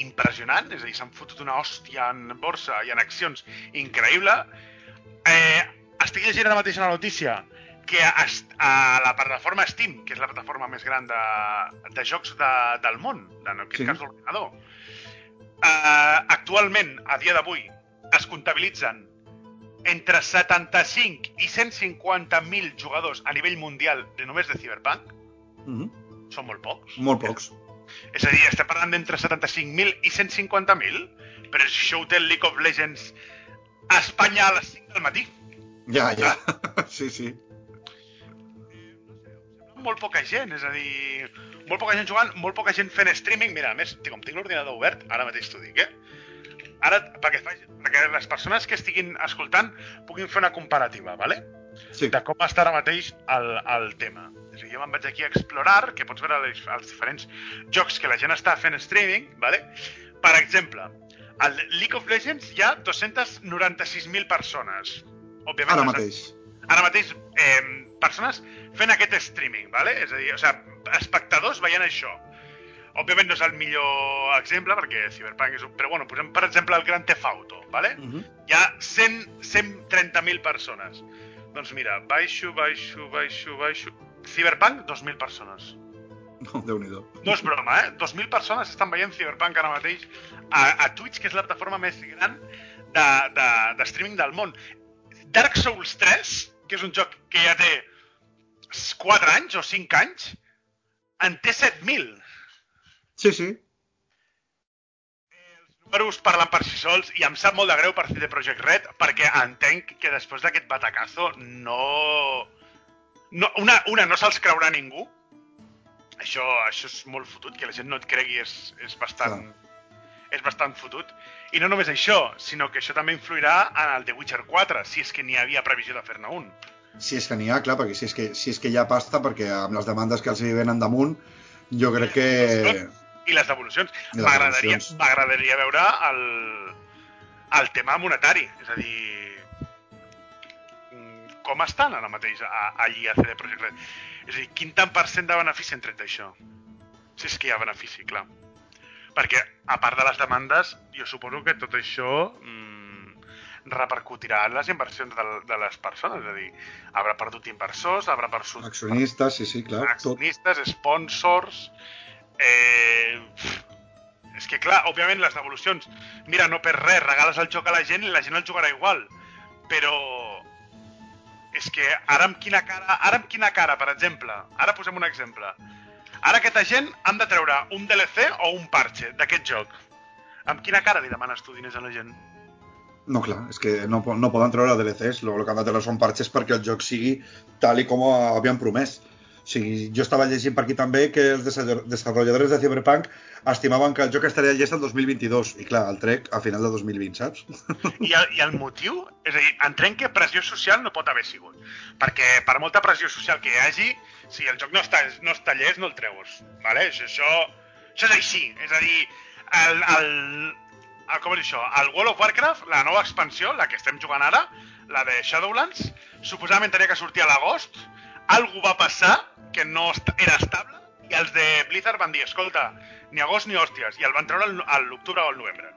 Speaker 1: impressionant, és a dir, s'han fotut una hòstia en borsa i en accions increïble. Eh, estic llegint ara mateix una notícia que a, a la plataforma Steam, que és la plataforma més gran de, de jocs de, del món, de, en aquest
Speaker 2: Sí.
Speaker 1: cas d'ordinador, eh, actualment, a dia d'avui, es comptabilitzen entre 75 i 150.000 jugadors a nivell mundial de només de Cyberpunk.
Speaker 2: Mhm.
Speaker 1: Són molt pocs.
Speaker 2: Molt pocs.
Speaker 1: És a dir, estem parlant d'entre 75.000 i 150.000, però això ho té League of Legends a Espanya a les 5 del matí.
Speaker 2: Ja, ja. Sí, sí.
Speaker 1: Molt poca gent, és a dir, molt poca gent jugant, molt poca gent fent streaming. Mira, a més, com tinc l'ordinador obert, ara mateix t'ho dic, eh? Ara, perquè, perquè les persones que estiguin escoltant puguin fer una comparativa, ¿vale?
Speaker 2: Sí.
Speaker 1: de com està ara mateix el, el tema. És a dir, jo me'n vaig aquí a explorar, que pots veure els, els diferents jocs que la gent està fent streaming, ¿vale? Per exemple, al League of Legends hi ha 296.000 persones. Òbviament,
Speaker 2: Ara mateix.
Speaker 1: ara mateix eh, persones fent aquest streaming, ¿vale? és a dir, o sigui, espectadors veient això. Òbviament no és el millor exemple perquè Cyberpunk és un... Però bueno, posem per exemple el Gran Theft Auto, ¿vale?
Speaker 2: Mhm.
Speaker 1: hi ha 100 130.000 persones. Doncs mira, baixo, baixo, baixo, baixo... Cyberpunk, 2.000 persones.
Speaker 2: No, Déu-n'hi-do.
Speaker 1: No és broma, eh? 2.000 persones estan veient Cyberpunk ara mateix a, a Twitch, que és la plataforma més gran de, de, de streaming del món. Dark Souls 3, que és un joc que ja té 4 anys o 5 anys, en té 7.000.
Speaker 2: Sí, sí.
Speaker 1: números parlen per si sols i em sap molt de greu per CD Projekt Red perquè entenc que després d'aquest batacazo no... no una, una, no se'ls creurà ningú. Això, això és molt fotut, que la gent no et cregui és, és bastant... És bastant fotut. I no només això, sinó que això també influirà en el The Witcher 4, si és que n'hi havia previsió de fer-ne un.
Speaker 2: Si és que n'hi ha, clar, perquè si és que, si és que hi ha pasta, perquè amb les demandes que els hi venen damunt, jo crec que...
Speaker 1: I les devolucions. M'agradaria veure el, el tema monetari. És a dir, com estan ara mateix a, allí a CD Projekt Red? És a dir, quin tant per cent de benefici han tret d'això? Si és que hi ha benefici, clar. Perquè, a part de les demandes, jo suposo que tot això mm, repercutirà en les inversions de, de les persones. És a dir, haurà perdut inversors, haurà perdut
Speaker 2: Accionistes, sí, sí, clar, tot.
Speaker 1: accionistes, sponsors... Eh, és que, clar, òbviament les devolucions... Mira, no per res, regales el joc a la gent i la gent el jugarà igual. Però... És que ara amb quina cara... Ara amb quina cara, per exemple... Ara posem un exemple. Ara aquesta gent han de treure un DLC o un parche d'aquest joc. Amb quina cara li demanes tu diners a la gent?
Speaker 2: No, clar, és que no, no poden treure DLCs, el que han de treure són parxes perquè el joc sigui tal i com havien promès. O sigui, jo estava llegint per aquí també que els desenvolupadors de Cyberpunk estimaven que el joc estaria llest el 2022 i clar, el trec a final de 2020, saps?
Speaker 1: I el, I el motiu? És a dir, entenc que pressió social no pot haver sigut. Perquè per molta pressió social que hi hagi, si el joc no està, no està llest, no el treus. Vale? Això, això és així. És a dir, el, el, el, com és això? El World of Warcraft, la nova expansió, la que estem jugant ara, la de Shadowlands, suposadament tenia que sortir a l'agost, algú va passar que no era estable i els de Blizzard van dir, escolta, ni agost ni hòsties, i el van treure al- a l'octubre o al novembre.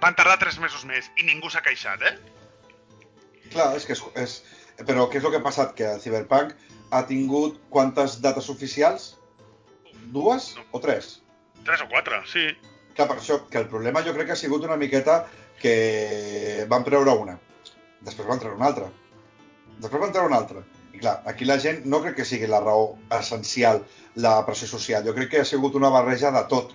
Speaker 1: Van tardar tres mesos més i ningú s'ha queixat, eh?
Speaker 2: Clar, és que és, és... Però què és el que ha passat? Que el Cyberpunk ha tingut quantes dates oficials? Dues o tres?
Speaker 1: Tres o quatre, sí.
Speaker 2: Clar, per això, que el problema jo crec que ha sigut una miqueta que van treure una. Després van treure una altra. Després van treure una altra. I clar, aquí la gent no crec que sigui la raó essencial la pressió social. Jo crec que ha sigut una barreja de tot.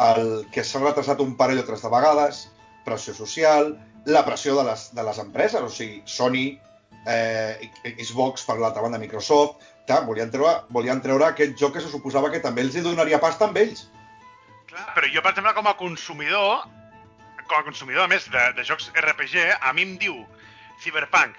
Speaker 2: El que s'ha retrasat un parell o tres de vegades, pressió social, la pressió de les, de les empreses, o sigui, Sony, eh, Xbox, per l'altra banda, Microsoft, clar, volien treure, volien treure aquest joc que se suposava que també els hi donaria pasta amb ells.
Speaker 1: Clar, però jo, per exemple, com a consumidor, com a consumidor, a més, de, de jocs RPG, a mi em diu Cyberpunk,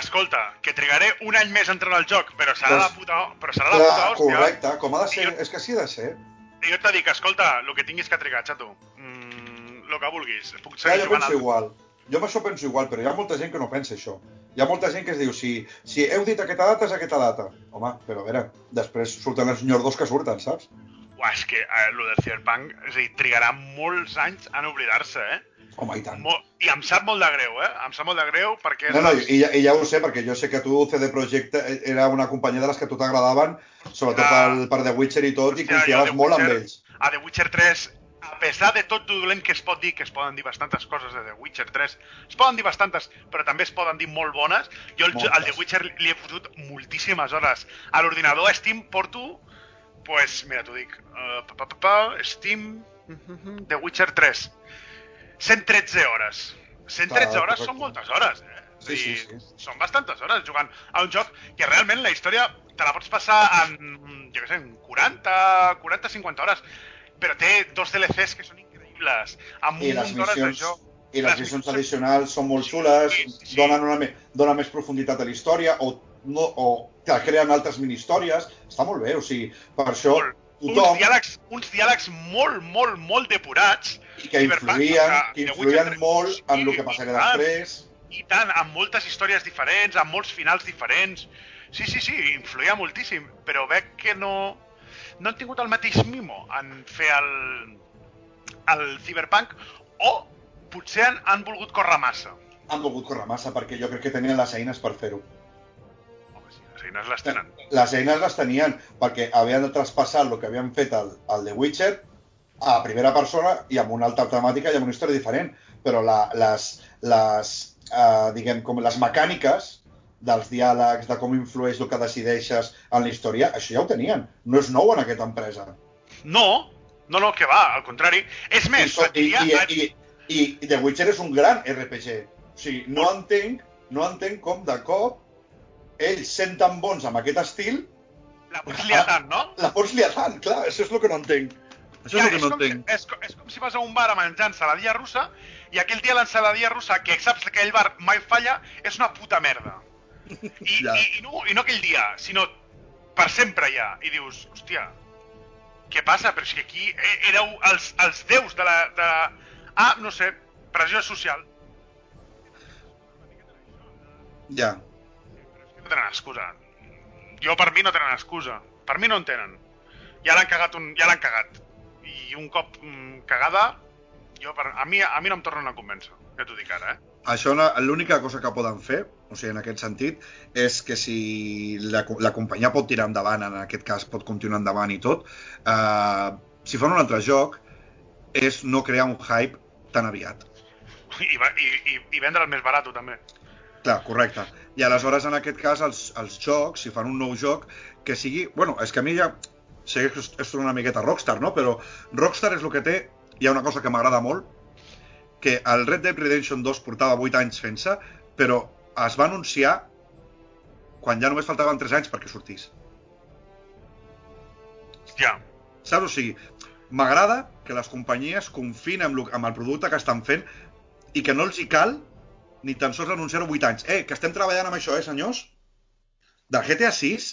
Speaker 1: escolta, que trigaré un any més a entrar al joc, però serà
Speaker 2: Doncs-
Speaker 1: la puta, però serà la
Speaker 2: Clar,
Speaker 1: puta hòstia.
Speaker 2: correcte, com ha de ser,
Speaker 1: jo-
Speaker 2: és que així ha de ser.
Speaker 1: I jo et dic, escolta, el que tinguis que trigar, xato, mm, el que vulguis, puc seguir
Speaker 2: jo
Speaker 1: jugant
Speaker 2: penso
Speaker 1: al...
Speaker 2: igual. Jo amb això penso igual, però hi ha molta gent que no pensa això. Hi ha molta gent que es diu, si, si heu dit aquesta data, és aquesta data. Home, però a veure, després surten els nyordos que surten, saps?
Speaker 1: Uah, és que eh, el del Cyberpunk, és a dir, trigarà molts anys en oblidar-se, eh?
Speaker 2: Home, i tant.
Speaker 1: I em sap molt de greu, eh? Em sap molt de greu perquè...
Speaker 2: No, no, i, ja, i ja ho sé, perquè jo sé que tu, CD Projekt, eh, era una companyia de les que a tu t'agradaven, sobretot
Speaker 1: Ah.
Speaker 2: el, per The Witcher i tot, i
Speaker 1: Hòstia, jo
Speaker 2: confiaves molt en ells.
Speaker 1: A The Witcher 3, a pesar de tot dolent que es pot dir, que es poden dir bastantes coses de The Witcher 3, es poden dir bastantes, però també es poden dir molt bones, jo el, al The Witcher li he fotut moltíssimes hores. A l'ordinador a Steam porto, pues, mira, t'ho dic, uh, pa, pa, pa, pa, Steam, mhm, The Witcher 3, 113 hores. 113
Speaker 2: Clar,
Speaker 1: hores són moltes hores, eh?
Speaker 2: Sí, sí, sí.
Speaker 1: Són bastantes hores jugant a un joc que realment la història te la pots passar en, jo què sé, en 40, 40-50 hores, però té dos DLCs que són increïbles, amb
Speaker 2: I
Speaker 1: un
Speaker 2: les
Speaker 1: munt d'hores de
Speaker 2: missions,
Speaker 1: joc.
Speaker 2: i les
Speaker 1: Les
Speaker 2: missions
Speaker 1: missions-
Speaker 2: addicionals són molt xules,
Speaker 1: Sí, sí.
Speaker 2: donen, una, donen més profunditat a la història, o, no, o que creen altres mini-històries. Està molt bé, o sigui, per això
Speaker 1: Molt.
Speaker 2: Tothom...
Speaker 1: Uns diàlegs, uns diàlegs molt, molt, molt depurats.
Speaker 2: i que influïen,
Speaker 1: que
Speaker 2: influïen molt en el que passaria després.
Speaker 1: I tant, amb moltes històries diferents, amb molts finals diferents. Sí, sí, sí, influïa moltíssim, però veig que no, no han tingut el mateix mimo en fer el, el Cyberpunk, o potser han, han volgut córrer massa.
Speaker 2: Han volgut córrer massa, perquè jo crec que tenien les eines per fer-ho.
Speaker 1: Les eines les tenen.
Speaker 2: Les eines les tenien, perquè havien de traspassar el que havien fet al, al The Witcher a primera persona i amb una altra temàtica i amb una història diferent. Però la, les, les, uh, diguem, com les mecàniques dels diàlegs, de com influeix el que decideixes en la història, això ja ho tenien. No és nou en aquesta empresa.
Speaker 1: No, no, no, que va, al contrari. És
Speaker 2: I,
Speaker 1: més,
Speaker 2: i,
Speaker 1: diria...
Speaker 2: i, i, i The Witcher és un gran RPG. O sigui, no entenc, no entenc com de cop ells sent tan bons amb aquest estil,
Speaker 1: La pots liar tant, no?
Speaker 2: la pots liar tant, clar, això és el que no entenc. Això és el que no
Speaker 1: com,
Speaker 2: entenc.
Speaker 1: Si, és, com- és com si vas a un bar a menjar ensaladilla russa i aquell dia l'ensaladilla russa, que saps que aquell bar mai falla, és una puta merda. I,
Speaker 2: Ja.
Speaker 1: i, i, no, I no aquell dia, sinó per sempre ja. I dius, hòstia, què passa? Però és que aquí eh, éreu els, els déus de la, de. Ah, no sé, pressió social.
Speaker 2: Ja.
Speaker 1: No tenen excusa. Jo, per mi, no tenen excusa. Per mi no en tenen. Ja l'han cagat, un, ja l'han cagat. I un cop mm, cagada, jo per, a, mi, a mi no em tornen a convèncer. Ja t'ho dic ara, eh?
Speaker 2: Això, l'única cosa que poden fer, o sigui, en aquest sentit, és que si la, la companyia pot tirar endavant, en aquest cas pot continuar endavant i tot, eh, si fan un altre joc, és no crear un hype tan aviat.
Speaker 1: I, va- i, i, i vendre'l més barat, també.
Speaker 2: Clar, correcte. I aleshores, en aquest cas, els, els jocs, si fan un nou joc, que sigui... Bueno, és que a mi ja... Sé que és, una miqueta Rockstar, no? Però Rockstar és el que té... Hi ha una cosa que m'agrada molt, que el Red Dead Redemption 2 portava 8 anys fent-se, però es va anunciar quan ja només faltaven 3 anys perquè sortís.
Speaker 1: Hòstia,
Speaker 2: Saps? O sigui, m'agrada que les companyies confin amb, amb el producte que estan fent i que no els hi cal ni tan sols anunciar-ho 8 anys. Eh, que estem treballant amb això, eh, senyors? Del GTA 6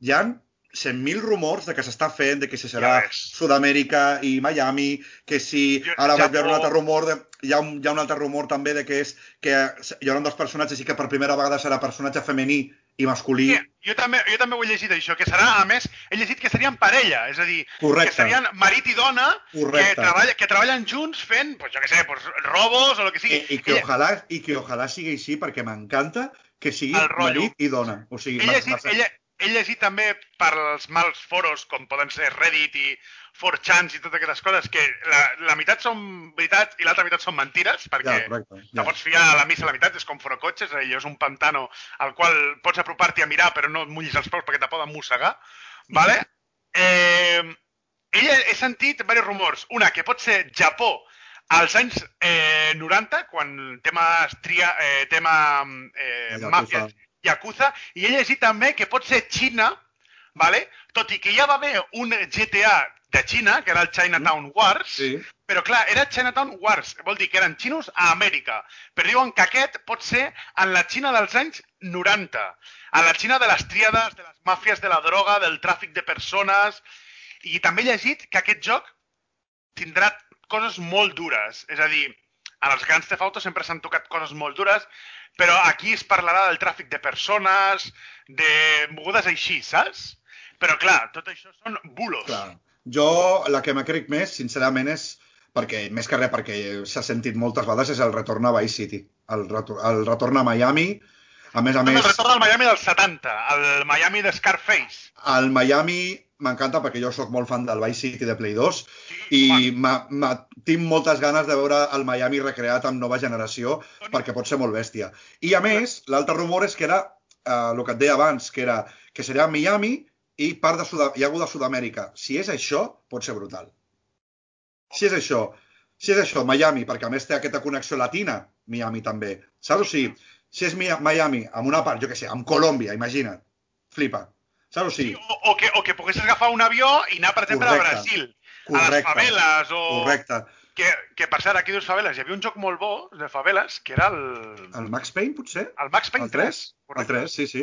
Speaker 2: hi han 100.000 rumors de que s'està fent, de que si serà
Speaker 1: Ja.
Speaker 2: Sud-amèrica i Miami, que si...
Speaker 1: Jo-
Speaker 2: Ara vaig veure un altre rumor, de, hi, ha un, hi ha un altre rumor també de que és que hi haurà un dels personatges i que per primera vegada serà personatge femení i masculí.
Speaker 1: Sí, jo també, jo també ho he llegit, això, que serà, a més, he llegit que serien parella, és a dir,
Speaker 2: Correcte.
Speaker 1: que serien marit i dona que,
Speaker 2: Correcte.
Speaker 1: treballa, que treballen junts fent, pues, jo què sé, pues, robos o el que
Speaker 2: I,
Speaker 1: sigui.
Speaker 2: i, que
Speaker 1: Ella-
Speaker 2: ojalà, I que ojalà sigui així perquè m'encanta que sigui marit i dona. O sigui,
Speaker 1: he llegit, lle- he llegit també per als mals foros, com poden ser Reddit i 4chan i totes aquestes coses, que la, la meitat són veritats i l'altra meitat són mentires, perquè
Speaker 2: Ja, correcte.
Speaker 1: te
Speaker 2: Ja.
Speaker 1: pots fiar a la missa a la meitat, és com fora cotxes, allò és un pantano al qual pots apropar-t'hi a mirar però no et mullis els peus perquè te poden mossegar, vale? eh, ella, he sentit diversos rumors. Una, que pot ser Japó als anys eh, 90, quan tema, tria, eh, tema eh,
Speaker 2: Yakuza.
Speaker 1: màfia, Yakuza, i he llegit també que pot ser Xina, vale? tot i que ja va haver un GTA de Xina, que era el Chinatown Wars,
Speaker 2: Sí.
Speaker 1: però clar, era Chinatown Wars, vol dir que eren xinos a Amèrica, però diuen que aquest pot ser en la Xina dels anys 90, a la Xina de les tríades, de les màfies de la droga, del tràfic de persones, i també he llegit que aquest joc tindrà coses molt dures, és a dir, en els grans Theft Auto sempre s'han tocat coses molt dures, però aquí es parlarà del tràfic de persones, de mogudes així, saps? Però clar, tot això són bulos.
Speaker 2: Clar. Jo, la que crec més, sincerament, és perquè, més que res, perquè s'ha sentit moltes vegades, és el retorn a Vice City. El, retor el retorn a Miami. A més a més,
Speaker 1: el retorn del Miami dels 70, el Miami de Scarface.
Speaker 2: el Miami m'encanta perquè jo sóc molt fan del Vice City de Play 2
Speaker 1: Sí,
Speaker 2: i m'ha- m'ha- tinc moltes ganes de veure el Miami recreat amb nova generació perquè pot ser molt bèstia. I a més, l'altre rumor és que era eh, el que et deia abans, que era que seria Miami i part de Sud i algú de Sud-amèrica. Si és això, pot ser brutal. Si és això, si és això, Miami, perquè a més té aquesta connexió latina, Miami també. Saps? O sigui, si és Mi- Miami amb una part, jo què sé, amb Colòmbia, imagina't. Flipa. Saps? O
Speaker 1: Sí,
Speaker 2: sigui,
Speaker 1: o, o, que, o que poguessis agafar un avió i anar, per exemple,
Speaker 2: Correcte.
Speaker 1: a Brasil, a les
Speaker 2: correcte.
Speaker 1: faveles, o...
Speaker 2: Correcte.
Speaker 1: Que, que, per cert, aquí dius faveles, hi havia un joc molt bo de faveles, que era el,
Speaker 2: El Max Payne, potser?
Speaker 1: el Max Payne
Speaker 2: El 3?
Speaker 1: 3.
Speaker 2: El 3, sí, sí.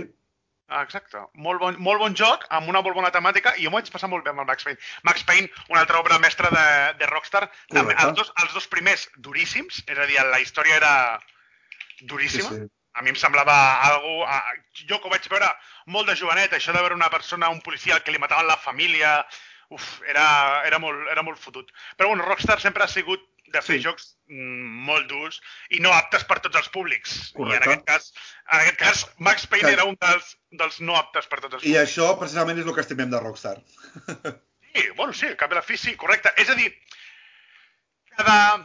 Speaker 1: Ah, exacte. Molt bon, molt bon joc, amb una molt bona temàtica, i jo m'ho vaig passar molt bé amb el Max Payne. Max Payne, una altra obra mestra de, de Rockstar, també, els, dos, els dos primers duríssims, és a dir, la història era
Speaker 2: sí,
Speaker 1: duríssima.
Speaker 2: sí.
Speaker 1: A mi em semblava algo... A, jo que ho vaig veure molt de jovenet, això de veure una persona, un policia que li mataven la família... Uf, era, era, molt, era molt fotut. Però bueno, Rockstar sempre ha sigut de fer
Speaker 2: Sí.
Speaker 1: jocs mm, molt durs i no aptes per tots els públics. I en
Speaker 2: Correcte.
Speaker 1: aquest cas, en aquest cas Max Payne
Speaker 2: Que-
Speaker 1: era un dels, dels no aptes per tots els
Speaker 2: I
Speaker 1: públics.
Speaker 2: això, precisament, és el que estimem de Rockstar.
Speaker 1: Sí, bueno, sí, cap i a la fi, sí, correcte. És a dir, cada...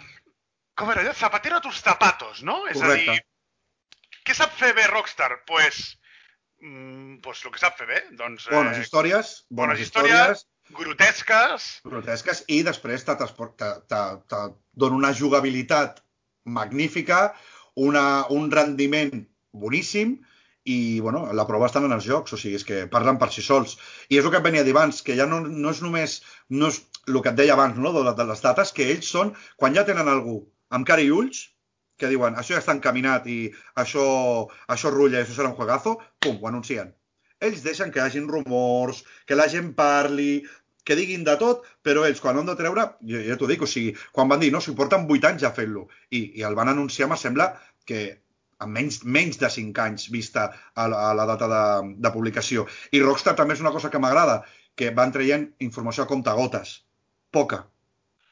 Speaker 1: Com era allò? Zapatero a tus zapatos, no? És
Speaker 2: Correcte.
Speaker 1: a dir, què sap fer bé Rockstar? Pues, mm, pues el que sap fer bé, doncs...
Speaker 2: Bones històries, bones,
Speaker 1: bones
Speaker 2: històries,
Speaker 1: grotesques,
Speaker 2: grotesques, i després te, te, te, te dona una jugabilitat magnífica, una, un rendiment boníssim, i bueno, la prova estan en els jocs, o sigui, és que parlen per si sols. I és el que et venia a dir abans, que ja no, no és només no és el que et deia abans, no? de, de les dates, que ells són, quan ja tenen algú amb cara i ulls, que diuen, això ja està encaminat i això, això rutlla i això serà un juegazo, pum, ho anuncien. Ells deixen que hi hagin rumors, que la gent parli, que diguin de tot, però ells, quan han de treure, jo, ja t'ho dic, o sigui, quan van dir, no, si porten 8 anys ja fent-lo, i, i el van anunciar, me sembla que amb menys, menys de 5 anys vista a la, a la data de, de publicació. I Rockstar també és una cosa que m'agrada, que van traient informació a comptagotes. Poca,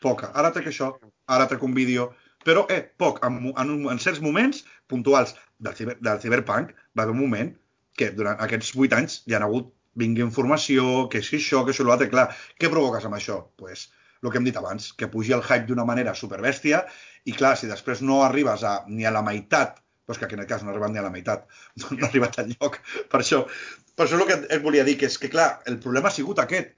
Speaker 2: poca. Ara trec això, ara trec un vídeo, però, eh, poc, en, en, en certs moments puntuals del, ciber, del Cyberpunk va haver un moment que durant aquests 8 anys hi ha hagut vingui informació, que si això, que això, l'altre, clar, què provoques amb això? pues, el que hem dit abans, que pugi el hype d'una manera superbèstia i clar, si després no arribes a, ni a la meitat, doncs que en aquest cas no ha ni a la meitat, no ha arribat al lloc. Per això, per això el que et volia dir, que és que clar, el problema ha sigut aquest,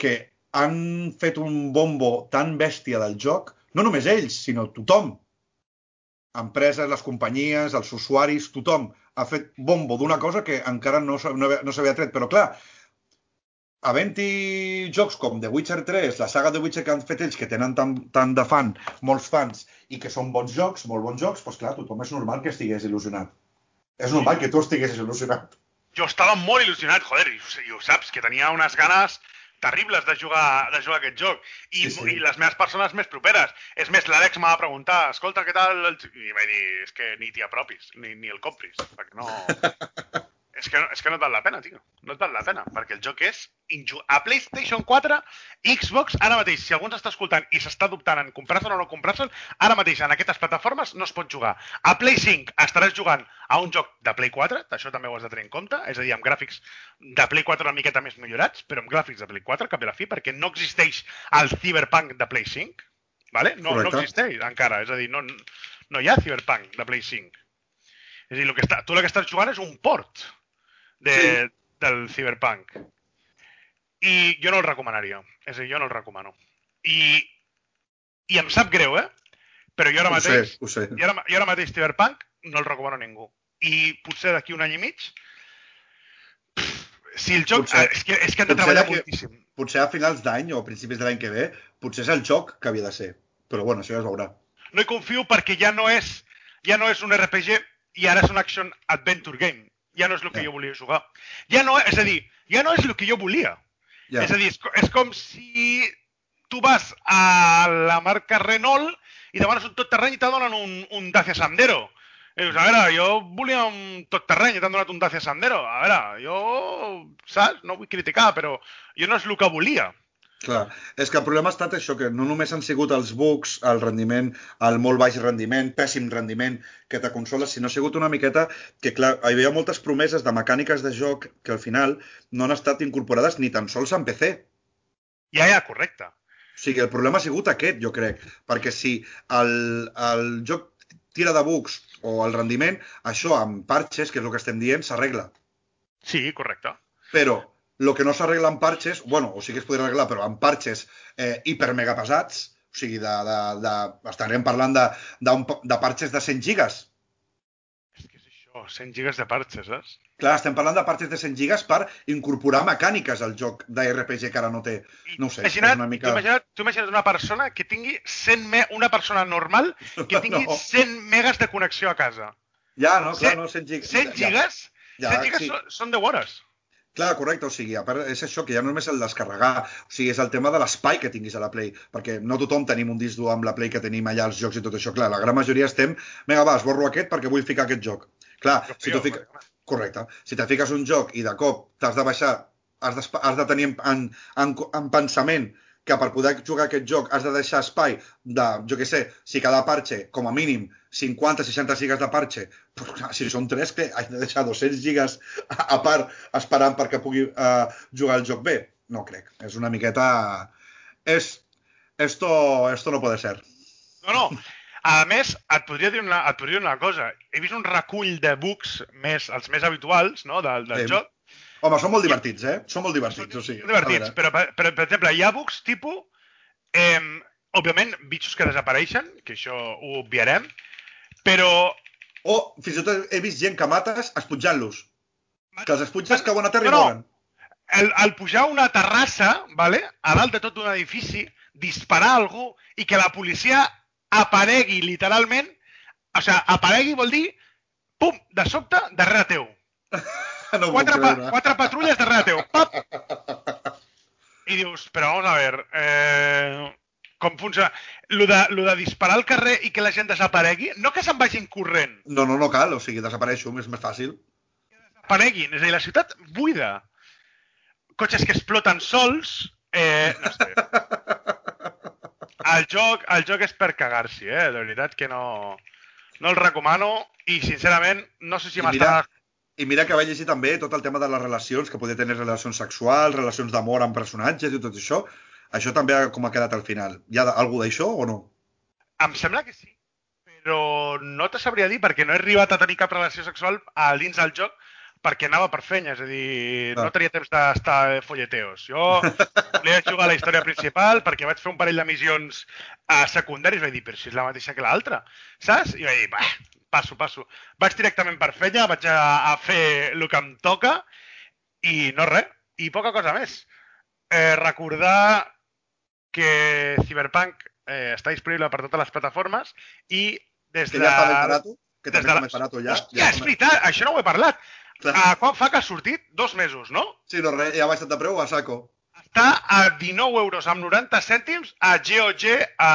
Speaker 2: que han fet un bombo tan bèstia del joc, no només ells, sinó tothom, empreses, les companyies, els usuaris, tothom ha fet bombo d'una cosa que encara no, no, no s'havia tret. Però clar, havent-hi jocs com The Witcher 3, la saga The Witcher que han fet ells, que tenen tant, tant de fan, molts fans, i que són bons jocs, molt bons jocs, doncs clar, tothom és normal que estigués il·lusionat. És normal que tu estiguessis il·lusionat.
Speaker 1: jo estava molt il·lusionat, joder, i, i ho saps, que tenia unes ganes terribles de jugar, de jugar aquest joc. I,
Speaker 2: Sí, sí.
Speaker 1: I les meves persones més properes. És més, l'Àlex m'ha de preguntar, escolta, què tal? el joc?" I vaig dir, és que ni t'hi apropis, ni, ni el compris, perquè no... és, que, és que no et val la pena, tio. No et val la pena, perquè el joc és inju... A PlayStation 4, Xbox, ara mateix, si algú ens està escoltant i s'està dubtant en comprar-se'l o no comprar-se'l, ara mateix en aquestes plataformes no es pot jugar. A Play 5 estaràs jugant a un joc de Play 4, això també ho has de tenir en compte, és a dir, amb gràfics de Play 4 una miqueta més millorats, però amb gràfics de Play 4, al cap i a la fi, perquè no existeix el Cyberpunk de Play 5, vale? no, no
Speaker 2: Correcte.
Speaker 1: existeix encara, és a dir, no, no hi ha Cyberpunk de Play 5. És a dir, el que està, tu el que estàs jugant és un port de,
Speaker 2: Sí.
Speaker 1: del Cyberpunk. I jo no el recomanaria. És a dir, jo no el recomano. I, i em sap greu, eh? Però jo ara
Speaker 2: Ho sé,
Speaker 1: mateix,
Speaker 2: ho sé.
Speaker 1: jo ara, jo ara mateix Cyberpunk no el recomano a ningú. I potser d'aquí un any i mig, pff, si el joc...
Speaker 2: Potser-
Speaker 1: és, que, és que han de treballar
Speaker 2: d'aquí-
Speaker 1: moltíssim.
Speaker 2: potser a finals d'any o a principis de l'any que ve, potser és el joc que havia de ser. Però bueno, això ja es veurà.
Speaker 1: No hi confio perquè ja no és, ja no és un RPG i ara és un action adventure game. Ja no és el que
Speaker 2: Ja.
Speaker 1: jo volia jugar. Ja no, és a dir, ja no és el que jo volia.
Speaker 2: Ja.
Speaker 1: És a dir, és, és com si tu vas a la marca Renault i demanes un tot terreny i te donen un, un Dacia Sandero. I dius, a veure, jo volia un tot terreny i t'han donat un Dacia Sandero. A veure, jo, saps? No vull criticar, però jo no és el que volia.
Speaker 2: Clar, és que el problema ha estat això, que no només han sigut els bugs, el rendiment, el molt baix rendiment, pèssim rendiment que té consola, sinó ha sigut una miqueta que, clar, hi havia moltes promeses de mecàniques de joc que al final no han estat incorporades ni tan sols en PC.
Speaker 1: Ja, ja, correcte.
Speaker 2: O sigui, el problema ha sigut aquest, jo crec, perquè si el, el joc tira de bugs o el rendiment, això amb parches, que és el que estem dient, s'arregla.
Speaker 1: Sí, correcte.
Speaker 2: Però el que no s'arregla amb parches, bueno, o sí que es podria arreglar, però amb parches eh, hiper mega pesats, o sigui, de, de, de, estarem parlant de, de, un, de parches de 100 gigas.
Speaker 1: És que és això, 100 gigas de parches, saps?
Speaker 2: Clar, estem parlant de parches de 100 gigas per incorporar mecàniques al joc d'RPG que ara no té. No ho sé, és
Speaker 1: imagina't,
Speaker 2: una
Speaker 1: tu
Speaker 2: mica...
Speaker 1: imagina't, tu imagina't una persona que tingui 100 me una persona normal que tingui
Speaker 2: No.
Speaker 1: 100 megas de connexió a casa.
Speaker 2: Ja, no, clar, no, 100 gigas.
Speaker 1: 100 gigas?
Speaker 2: Ja,
Speaker 1: 100 gigas
Speaker 2: sí.
Speaker 1: són, són 10 hores.
Speaker 2: Clar, correcte, o sigui, a part, és això, que ja no només el descarregar, o sigui, és el tema de l'espai que tinguis a la Play, perquè no tothom tenim un disc dur amb la Play que tenim allà els jocs i tot això, clar, la gran majoria estem, vinga, va, esborro aquest perquè vull ficar aquest joc. Clar, si tu fiques... Correcte. Si te fiques un joc i de cop t'has de baixar, has de, has de tenir en, en, en, en pensament que per poder jugar aquest joc has de deixar espai de, jo què sé, si cada parche, com a mínim, 50-60 gigas de parche, però si són 3, que has de deixar 200 gigas a, a part esperant perquè pugui uh, jugar el joc bé? No crec. És una miqueta... És... Esto, esto no puede ser.
Speaker 1: No, no. A més, et podria, dir una, et podria dir una cosa. He vist un recull de bugs més, els més habituals no, del, del
Speaker 2: Sí.
Speaker 1: joc.
Speaker 2: Home, són molt divertits, eh? Són molt divertits, o sigui...
Speaker 1: Són divertits, però, per, per, exemple, hi ha bugs tipus, eh, òbviament, bitxos que desapareixen, que això ho obviarem, però
Speaker 2: O fins i tot he vist gent que mates esputjant-los. Que els esputges cauen a terra
Speaker 1: No, no.
Speaker 2: i moren.
Speaker 1: el, el pujar a una terrassa, vale, a dalt de tot un edifici, disparar a algú i que la policia aparegui literalment, o sigui, aparegui vol dir, pum, de sobte, darrere teu.
Speaker 2: No
Speaker 1: Quatre, pa, quatre patrulles darrere teu. Pap! I dius, però vamos a ver, eh, com funciona? Lo de, lo de disparar al carrer i que la gent desaparegui, no que se'n vagin corrent,
Speaker 2: No, no, no cal, o sigui, desapareixo, és més fàcil.
Speaker 1: apareguin. És a dir, la ciutat buida. Cotxes que exploten sols, eh, no sé. El joc, el joc és per cagar-s'hi, eh? De veritat que no, no el recomano i, sincerament, no sé si m'està...
Speaker 2: I mira que vaig llegir també tot el tema de les relacions, que podia tenir relacions sexuals, relacions d'amor amb personatges i tot això. Això també com ha quedat al final. Hi ha algú d'això o no?
Speaker 1: Em sembla que sí, però no te sabria dir perquè no he arribat a tenir cap relació sexual a dins del joc perquè anava per feina, és a dir,
Speaker 2: Ah.
Speaker 1: no tenia temps d'estar de folleteos. Jo volia jugar a la història principal perquè vaig fer un parell de missions a secundaris i vaig dir, però si és la mateixa que l'altra, saps? I vaig dir, bah, passo, passo. Vaig directament per feina, vaig a, a fer el que em toca i no res, i poca cosa més. Eh, recordar que Cyberpunk eh, està disponible per totes les plataformes i des
Speaker 2: Que
Speaker 1: de...
Speaker 2: ja està més barat, que
Speaker 1: des
Speaker 2: també
Speaker 1: de
Speaker 2: està
Speaker 1: la-
Speaker 2: més barat ja.
Speaker 1: Hòstia, és
Speaker 2: està-
Speaker 1: veritat, això no ho he parlat.
Speaker 2: Clar.
Speaker 1: Uh, quan fa que ha sortit? Dos mesos, no?
Speaker 2: Sí, no, res, ja ha baixat de preu a saco.
Speaker 1: Està a 19 euros amb 90 cèntims a GOG, a,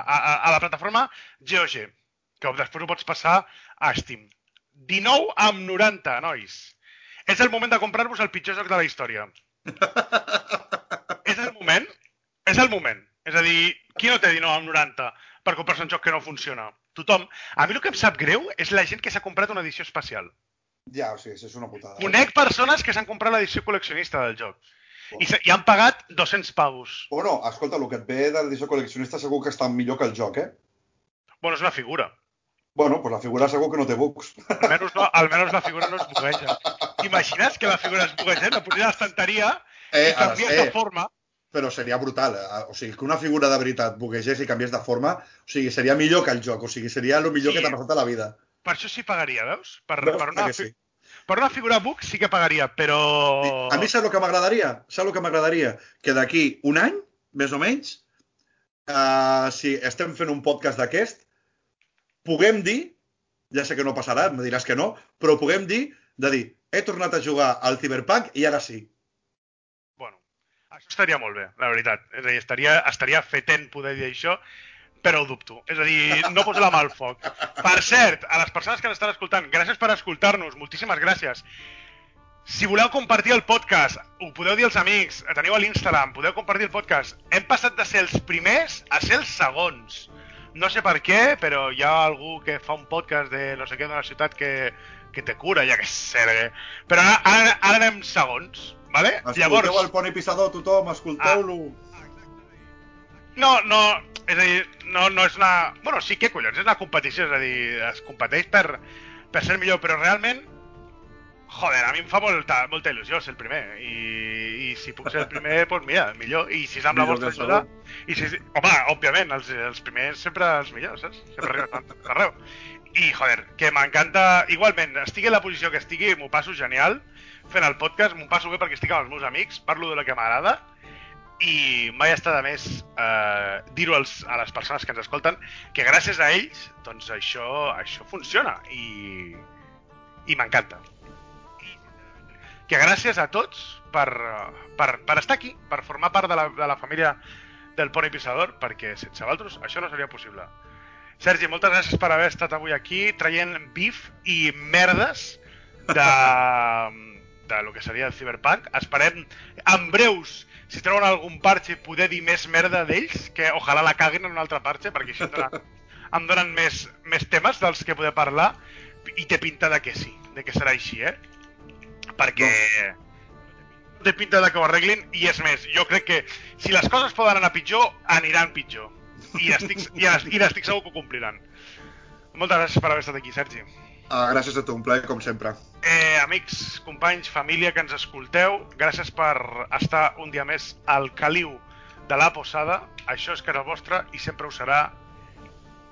Speaker 1: a, a la plataforma GOG, que després ho pots passar a Steam. 19 amb 90, nois. És el moment de comprar-vos el pitjor joc de la història. és el moment? És el moment. És a dir, qui no té 19 amb 90 per comprar-se un joc que no funciona? Tothom. A mi el que em sap greu és la gent que s'ha comprat una edició especial.
Speaker 2: Ja, o sigui, és una putada.
Speaker 1: Conec persones que s'han comprat l'edició col·leccionista del joc i, se- i han pagat 200 pavos.
Speaker 2: Bueno, escolta, el que et ve de l'edició col·leccionista segur que està millor que el joc, eh?
Speaker 1: Bueno, és una figura.
Speaker 2: Bueno, pues la figura segur que no té bugs.
Speaker 1: Almenys, no, almenys la figura no es bugueja. T'imagines que la figura es bugueja? La posés a l'estanteria
Speaker 2: Eh,
Speaker 1: i canvies
Speaker 2: sé,
Speaker 1: de forma.
Speaker 2: però seria brutal. eh? O sigui, que una figura de veritat buguegés i canviés de forma, o sigui, seria millor que el joc, o sigui, seria el millor
Speaker 1: Sí.
Speaker 2: que t'ha passat a la vida.
Speaker 1: Per això sí pagaria, veus? Per,
Speaker 2: Veus?
Speaker 1: per, una,
Speaker 2: sí.
Speaker 1: Per una figura book sí que pagaria, però...
Speaker 2: A mi saps el que m'agradaria? Saps el que m'agradaria? Que d'aquí un any, més o menys, uh, si estem fent un podcast d'aquest, puguem dir, ja sé que no passarà, em diràs que no, però puguem dir, de dir, he tornat a jugar al Cyberpunk i ara sí.
Speaker 1: Bueno, això estaria molt bé, la veritat. És a dir, estaria, estaria fetent poder dir això, però ho dubto. És a dir, no poso la mà al foc. Per cert, a les persones que ens estan escoltant, gràcies per escoltar-nos, moltíssimes gràcies. Si voleu compartir el podcast, ho podeu dir als amics, teniu a l'Instagram, podeu compartir el podcast. Hem passat de ser els primers a ser els segons. No sé per què, però hi ha algú que fa un podcast de no sé què d'una ciutat que, que te cura, ja que sé. Però ara, ara, ara anem segons, vale?
Speaker 2: Escolteu el Poni Pissador, tothom, escolteu-lo.
Speaker 1: No, no, és a dir, no, no és una... Bueno, sí, què collons, és una competició, és a dir, es competeix per, per ser millor, però realment, joder, a mi em fa molta, molta il·lusió ser el primer, i, i si puc ser el primer, doncs mira, millor, i si és amb la
Speaker 2: Millor
Speaker 1: vostra
Speaker 2: que
Speaker 1: ajuda, i si, home, òbviament, els, els primers sempre els millors, saps? Sempre arriben arreu. I, joder, que m'encanta, igualment, estigui en la posició que estigui, m'ho passo genial, fent el podcast, m'ho passo bé perquè estic amb els meus amics, parlo de lo que m'agrada, i mai està de més eh, dir-ho a les persones que ens escolten que gràcies a ells doncs això, això funciona i, i m'encanta que gràcies a tots per, per, per estar aquí, per formar part de la, de la família del Pony Pissador, perquè sense vosaltres això no seria possible. Sergi, moltes gràcies per haver estat avui aquí traient bif i merdes de, de lo que seria el Cyberpunk. Esperem en breus, si treuen algun parche, poder dir més merda d'ells, que ojalà la caguin en un altre parche, perquè així em donen, em donen més, més temes dels que poder parlar, i té pinta de que sí, de que serà així, eh? Perquè té pinta de que ho arreglin, i és més, jo crec que si les coses poden anar pitjor, aniran pitjor. I estic, i, i estic segur que ho compliran. Moltes gràcies per haver estat aquí, Sergi.
Speaker 2: Uh, gràcies a tu, un plaer, com sempre.
Speaker 1: Eh, amics, companys, família que ens escolteu, gràcies per estar un dia més al caliu de la posada. Això és casa vostra i sempre ho serà.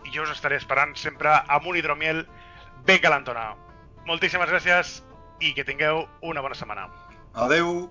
Speaker 1: I jo us estaré esperant sempre amb un hidromiel ben calentona. Moltíssimes gràcies i que tingueu una bona setmana.
Speaker 2: Adeu.